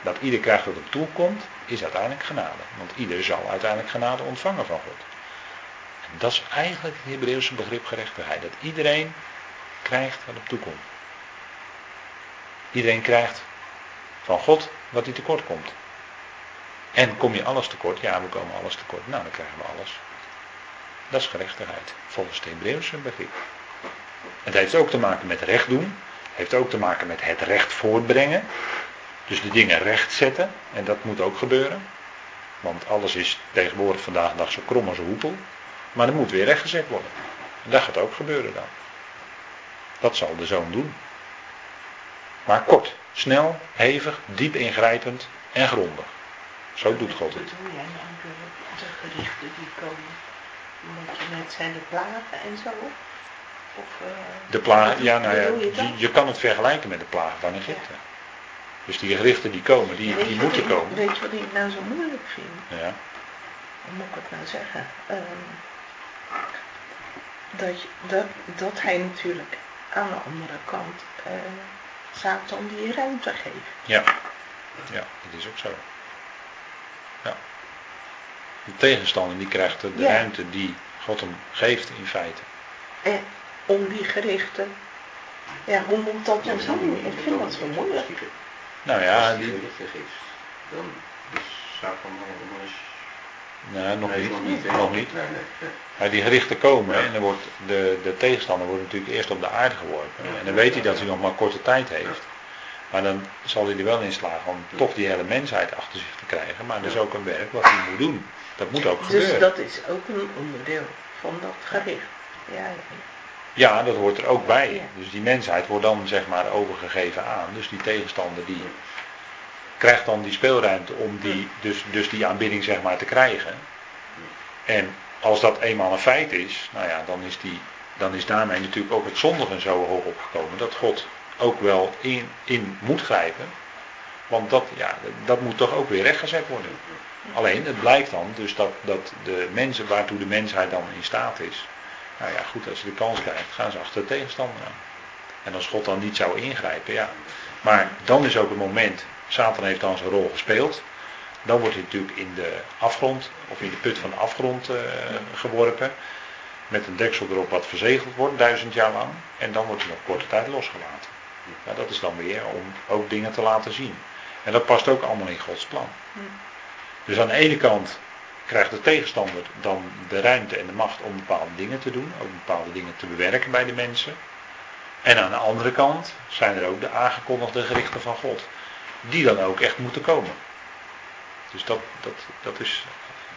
[SPEAKER 1] Dat ieder krijgt wat hem toekomt, is uiteindelijk genade. Want ieder zal uiteindelijk genade ontvangen van God. En dat is eigenlijk het Hebreeuwse begrip gerechtigheid. Dat iedereen krijgt wat op toekomt. Iedereen krijgt van God wat hij tekort komt. En kom je alles tekort? Ja, we komen alles tekort. Nou, dan krijgen we alles. Dat is gerechtigheid, volgens het Hebreeuwse begrip. Het heeft ook te maken met recht doen. Heeft ook te maken met het recht voortbrengen. Dus de dingen recht zetten. En dat moet ook gebeuren. Want alles is tegenwoordig vandaag de dag zo krom als een hoepel. Maar er moet weer rechtgezet worden. En dat gaat ook gebeuren dan. Dat zal de zoon doen. Maar kort, snel, hevig, diep ingrijpend en grondig. Zo doet God het.
[SPEAKER 2] Nou de, gerichten die komen? Omdat je net zijn de plagen en zo? Of, uh,
[SPEAKER 1] de plagen, ja, nou ja, je, je, kan het vergelijken met de plagen van Egypte. Dus die gerichten die komen, die, die moeten komen.
[SPEAKER 2] Weet je wat ik nou zo moeilijk vind?
[SPEAKER 1] Ja.
[SPEAKER 2] Hoe moet ik het nou zeggen? Um, dat, dat, dat hij natuurlijk aan de andere kant uh, Satan die ruimte geeft.
[SPEAKER 1] Ja, ja, dat is ook zo. Ja. De tegenstander die krijgt de ruimte die God hem geeft in feite.
[SPEAKER 2] En om die gerichten, ja, hoe moet dat dan zijn? Ik vind dat zo moeilijk.
[SPEAKER 1] Nou ja, die...
[SPEAKER 3] Dan is Satan allemaal eens
[SPEAKER 1] Nee, nog niet. Nog niet. Maar die gerichten komen en dan wordt de, de tegenstander wordt natuurlijk eerst op de aarde geworpen. En dan weet hij dat hij nog maar korte tijd heeft. Maar dan zal hij er wel in slagen om toch die hele mensheid achter zich te krijgen. Maar dat is ook een werk wat hij moet doen. Dat moet ook dus gebeuren.
[SPEAKER 2] Dus dat is ook een onderdeel van dat gericht. Ja, ja.
[SPEAKER 1] Ja dat hoort er ook bij. Dus die mensheid wordt dan zeg maar overgegeven aan. Dus die tegenstander die krijgt dan die speelruimte om die, dus, dus die aanbidding zeg maar te krijgen. En als dat eenmaal een feit is, nou ja, dan is, die, dan is daarmee natuurlijk ook het zondigen zo hoog opgekomen dat God ook wel in, in moet grijpen. Want dat, ja, dat moet toch ook weer rechtgezet worden. Alleen het blijkt dan dus dat, dat de mensen waartoe de mensheid dan in staat is. Nou ja, goed, als ze de kans krijgt, gaan ze achter de tegenstander aan. En als God dan niet zou ingrijpen, ja. Maar dan is ook het moment Satan heeft dan zijn rol gespeeld. Dan wordt hij natuurlijk in de afgrond, of in de put van de afgrond uh, geworpen. Met een deksel erop wat verzegeld wordt, duizend jaar lang. En dan wordt hij nog korte tijd losgelaten. Ja, dat is dan weer om ook dingen te laten zien. En dat past ook allemaal in Gods plan. Dus aan de ene kant krijgt de tegenstander dan de ruimte en de macht om bepaalde dingen te doen. Ook bepaalde dingen te bewerken bij de mensen. En aan de andere kant zijn er ook de aangekondigde gerichten van God die dan ook echt moeten komen. Dus dat, dat, dat, is,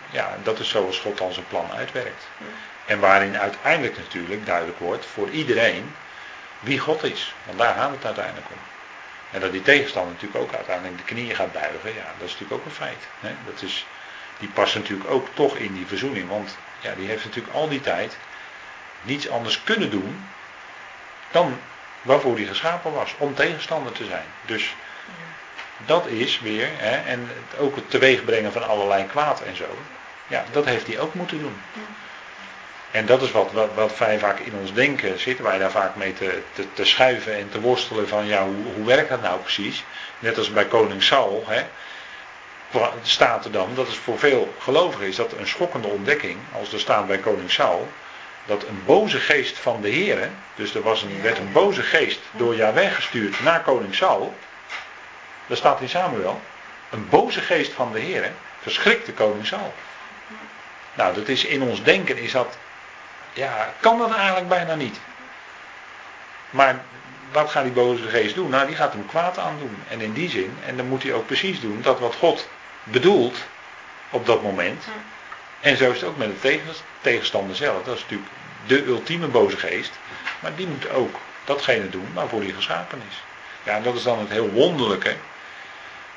[SPEAKER 1] ja, dat is zoals God dan zijn plan uitwerkt. En waarin uiteindelijk natuurlijk duidelijk wordt voor iedereen wie God is. Want daar gaat het uiteindelijk om. En dat die tegenstander natuurlijk ook uiteindelijk de knieën gaat buigen, ja, dat is natuurlijk ook een feit. Hè? Dat is, die past natuurlijk ook toch in die verzoening. Want ja, die heeft natuurlijk al die tijd niets anders kunnen doen dan waarvoor hij geschapen was, om tegenstander te zijn. Dus dat is weer, hè, en ook het teweegbrengen van allerlei kwaad en zo, ja, dat heeft hij ook moeten doen. En dat is wat, wat, wat wij vaak in ons denken, zitten wij daar vaak mee te, te, te schuiven en te worstelen van, ja, hoe, hoe werkt dat nou precies? Net als bij koning Saul, hè, staat er dan, dat is voor veel gelovigen is dat een schokkende ontdekking, als er staat bij koning Saul, dat een boze geest van de Heer, dus er was een, werd een boze geest door Yahweh gestuurd naar koning Saul, dat staat in Samuel, een boze geest van de Heer verschrikte koning Saul. Nou, dat is in ons denken is dat, ja, kan dat eigenlijk bijna niet. Maar wat gaat die boze geest doen? Nou, die gaat hem kwaad aandoen. En in die zin, en dan moet hij ook precies doen dat wat God bedoelt op dat moment. En zo is het ook met de tegenstander zelf. Dat is natuurlijk de ultieme boze geest. Maar die moet ook datgene doen waarvoor hij geschapen is. Ja, en dat is dan het heel wonderlijke.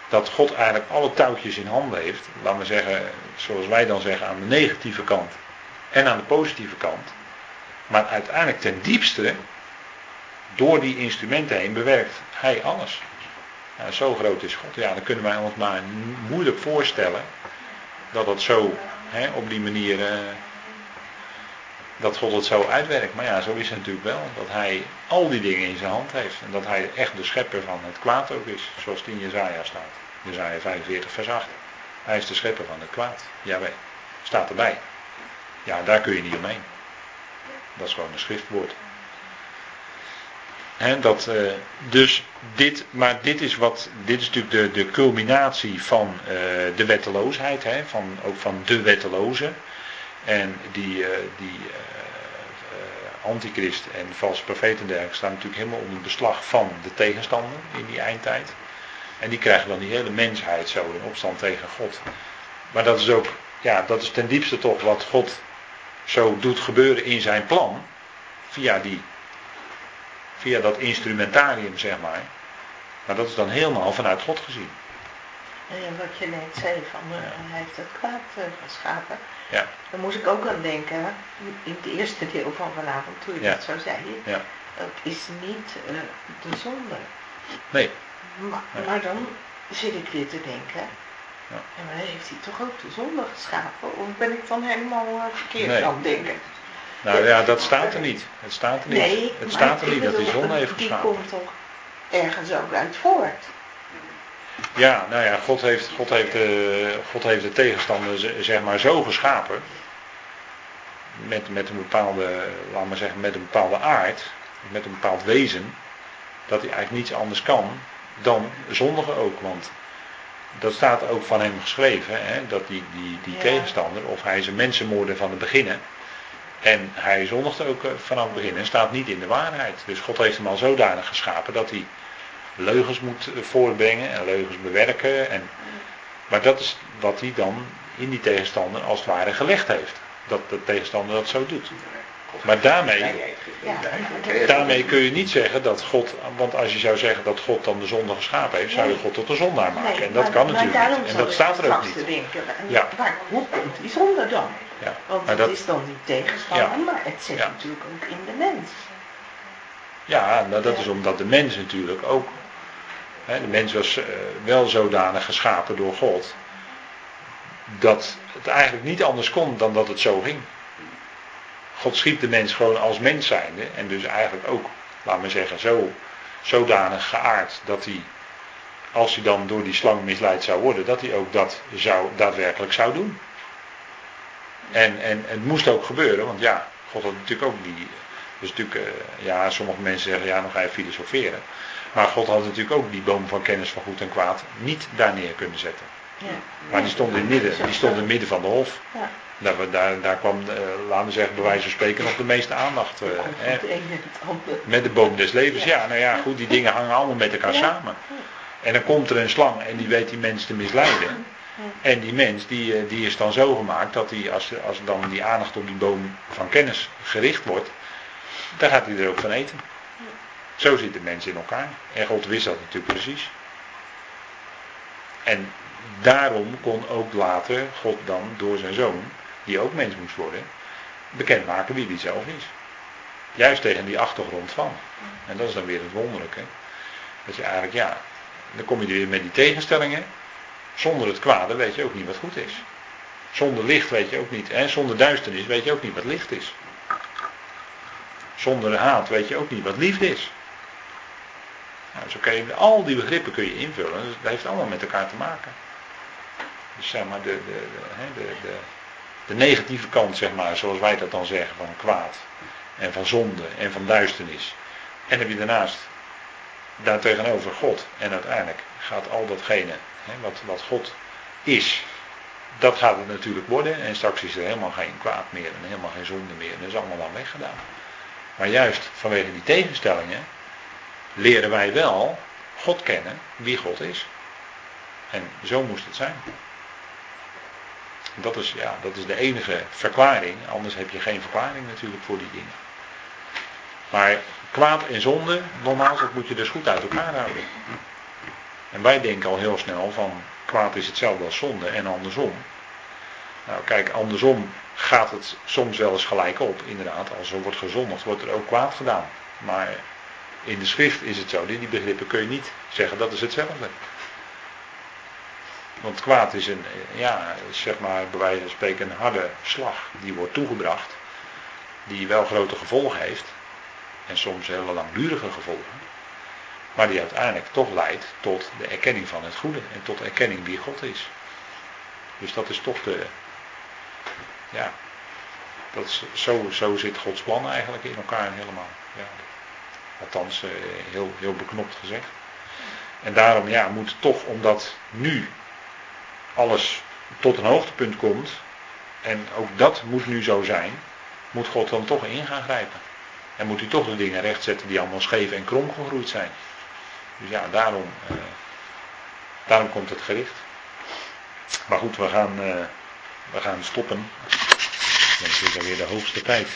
[SPEAKER 1] Dat God eigenlijk alle touwtjes in handen heeft. Laten we zeggen, zoals wij dan zeggen, aan de negatieve kant. En aan de positieve kant. Maar uiteindelijk ten diepste, door die instrumenten heen, bewerkt hij alles. Zo groot is God. Ja, dan kunnen wij ons maar moeilijk voorstellen dat het zo hè, op die manier. Eh, dat God het zo uitwerkt. Maar ja, zo is het natuurlijk wel. Dat hij al die dingen in zijn hand heeft. En dat hij echt de schepper van het kwaad ook is. Zoals het in Jezaja staat. Jezaja 45 vers 8. Hij is de schepper van het kwaad. Jawel. Staat erbij. Ja, daar kun je niet omheen. Dat is gewoon een schriftwoord dat, uh, dus dit, maar dit is, wat, dit is natuurlijk de, de culminatie van uh, de wetteloosheid, van, ook van de wetteloze. En die, uh, die antichrist en valse profeten staan natuurlijk helemaal onder beslag van de tegenstander in die eindtijd. En die krijgen dan die hele mensheid zo in opstand tegen God. Maar dat is ook, ja, dat is ten diepste toch wat God zo doet gebeuren in zijn plan. Via die Via dat instrumentarium, zeg maar. Maar dat is dan helemaal vanuit God gezien.
[SPEAKER 2] En wat je net zei, van uh, hij heeft het kwaad geschapen.
[SPEAKER 1] Ja.
[SPEAKER 2] Daar moest ik ook aan denken, in het eerste deel van vanavond, toen je dat zo zei.
[SPEAKER 1] Ja.
[SPEAKER 2] Dat is niet uh, de zonde.
[SPEAKER 1] Nee.
[SPEAKER 2] Maar, nee. maar, dan zit ik weer te denken,
[SPEAKER 1] ja.
[SPEAKER 2] en maar heeft hij toch ook de zonde geschapen? Of ben ik dan helemaal verkeerd
[SPEAKER 1] nee.
[SPEAKER 2] aan het denken?
[SPEAKER 1] Nou ja, dat staat er niet. Het staat er niet.
[SPEAKER 2] Nee,
[SPEAKER 1] het staat er niet dat hij zonde heeft
[SPEAKER 2] die
[SPEAKER 1] geschapen.
[SPEAKER 2] komt toch ergens ook uit voort.
[SPEAKER 1] Ja, nou ja, God heeft, God heeft, de, God heeft de tegenstander zeg maar zo geschapen. Met, met een bepaalde, laten we zeggen, met een bepaalde aard. Met een bepaald wezen. Dat hij eigenlijk niets anders kan dan zondigen ook. Want dat staat ook van hem geschreven. Hè, dat die, die, die
[SPEAKER 2] Ja.
[SPEAKER 1] tegenstander, of hij is een mensenmoorder van het beginnen. En hij zondigde ook eh, vanaf het begin en staat niet in de waarheid. Dus God heeft hem al zodanig geschapen dat hij leugens moet eh, voortbrengen en leugens bewerken. En, maar dat is wat hij dan in die tegenstander als het ware gelegd heeft. Dat de tegenstander dat zo doet. Maar daarmee, daarmee kun je niet zeggen dat God, want als je zou zeggen dat God dan de zonde geschapen heeft, zou je God tot de zondaar maken. En dat
[SPEAKER 2] maar-
[SPEAKER 1] kan
[SPEAKER 2] maar
[SPEAKER 1] natuurlijk niet. En dat staat er ook niet. Ja.
[SPEAKER 2] waar, hoe komt die zonde dan?
[SPEAKER 1] Ja.
[SPEAKER 2] Want
[SPEAKER 1] Maar
[SPEAKER 2] het
[SPEAKER 1] dat,
[SPEAKER 2] is dan die tegenstander,
[SPEAKER 1] Ja.
[SPEAKER 2] maar het zit
[SPEAKER 1] Ja.
[SPEAKER 2] natuurlijk ook in de mens.
[SPEAKER 1] Ja, nou, dat is omdat de mens natuurlijk ook. Hè, de mens was eh, wel zodanig geschapen door God. Dat het eigenlijk niet anders kon dan dat het zo ging. God schiep de mens gewoon als mens zijnde. En dus eigenlijk ook, laten we zeggen, zo, zodanig geaard dat hij, als hij dan door die slang misleid zou worden, dat hij ook dat zou, daadwerkelijk zou doen. En, en het moest ook gebeuren, want ja, God had natuurlijk ook die. Dus natuurlijk, eh, ja, sommige mensen zeggen ja, nog even filosoferen. Maar God had natuurlijk ook die boom van kennis van goed en kwaad niet daar neer kunnen zetten.
[SPEAKER 2] Ja.
[SPEAKER 1] Maar die stond in het midden, die stond in het midden van de hof.
[SPEAKER 2] Ja.
[SPEAKER 1] Daar, daar, daar kwam, eh, laten we zeggen, bij wijze van spreken nog de meeste aandacht. eh, hè. Met de boom des levens. Ja, nou ja, goed, die dingen hangen allemaal met elkaar samen. En dan komt er een slang en die weet die mens te misleiden. En die mens die, eh, die is dan zo gemaakt dat hij, als, als dan die aandacht op die boom van kennis gericht wordt, dan gaat hij er ook van eten. Zo zit de mens in elkaar. En God wist dat natuurlijk precies. En daarom kon ook later God dan door zijn zoon, die ook mens moest worden, bekendmaken wie die zelf is. Juist tegen die achtergrond van. En dat is dan weer het wonderlijke. Dat je eigenlijk, ja, dan kom je weer met die tegenstellingen. Zonder het kwade weet je ook niet wat goed is. Zonder licht weet je ook niet. En zonder duisternis weet je ook niet wat licht is. Zonder haat weet je ook niet wat liefde is. Nou, zo al die begrippen kun je invullen. Dat heeft allemaal met elkaar te maken. Dus zeg maar de, de, de, de, de, de negatieve kant, zeg maar, zoals wij dat dan zeggen, van kwaad. En van zonde en van duisternis. En heb je daarnaast daartegenover God. En uiteindelijk gaat al datgene wat, God is, dat gaat het natuurlijk worden. En straks is er helemaal geen kwaad meer en helemaal geen zonde meer. En dat is allemaal dan weggedaan. Maar juist vanwege die tegenstellingen leren wij wel God kennen, wie God is. En zo moest het zijn. Dat is, ja, dat is de enige verklaring. Anders heb je geen verklaring natuurlijk voor die dingen. Maar kwaad en zonde, nogmaals, dat moet je dus goed uit elkaar houden. En wij denken al heel snel van kwaad is hetzelfde als zonde en andersom. Nou kijk, andersom gaat het soms wel eens gelijk op. Inderdaad, als er wordt gezondigd, wordt er ook kwaad gedaan. Maar in de schrift is het zo, die begrippen kun je niet zeggen dat is hetzelfde. Want kwaad is een, ja, zeg maar bij wijze van spreken een harde slag die wordt toegebracht. Die wel grote gevolgen heeft. En soms hele langdurige gevolgen. Maar die uiteindelijk toch leidt tot de erkenning van het goede. En tot de erkenning wie God is. Dus dat is toch de, ja, dat zo, zo zit Gods plan eigenlijk in elkaar helemaal. Ja. Althans, eh, heel, heel beknopt gezegd. En daarom ja, moet toch, omdat nu alles tot een hoogtepunt komt, en ook dat moet nu zo zijn, moet God dan toch in gaan grijpen. En moet hij toch de dingen rechtzetten die allemaal scheef en krom gegroeid zijn. Dus ja, daarom, eh, daarom komt het gericht. Maar goed, we gaan, uh, we gaan stoppen. Dan is het weer de hoogste tijd.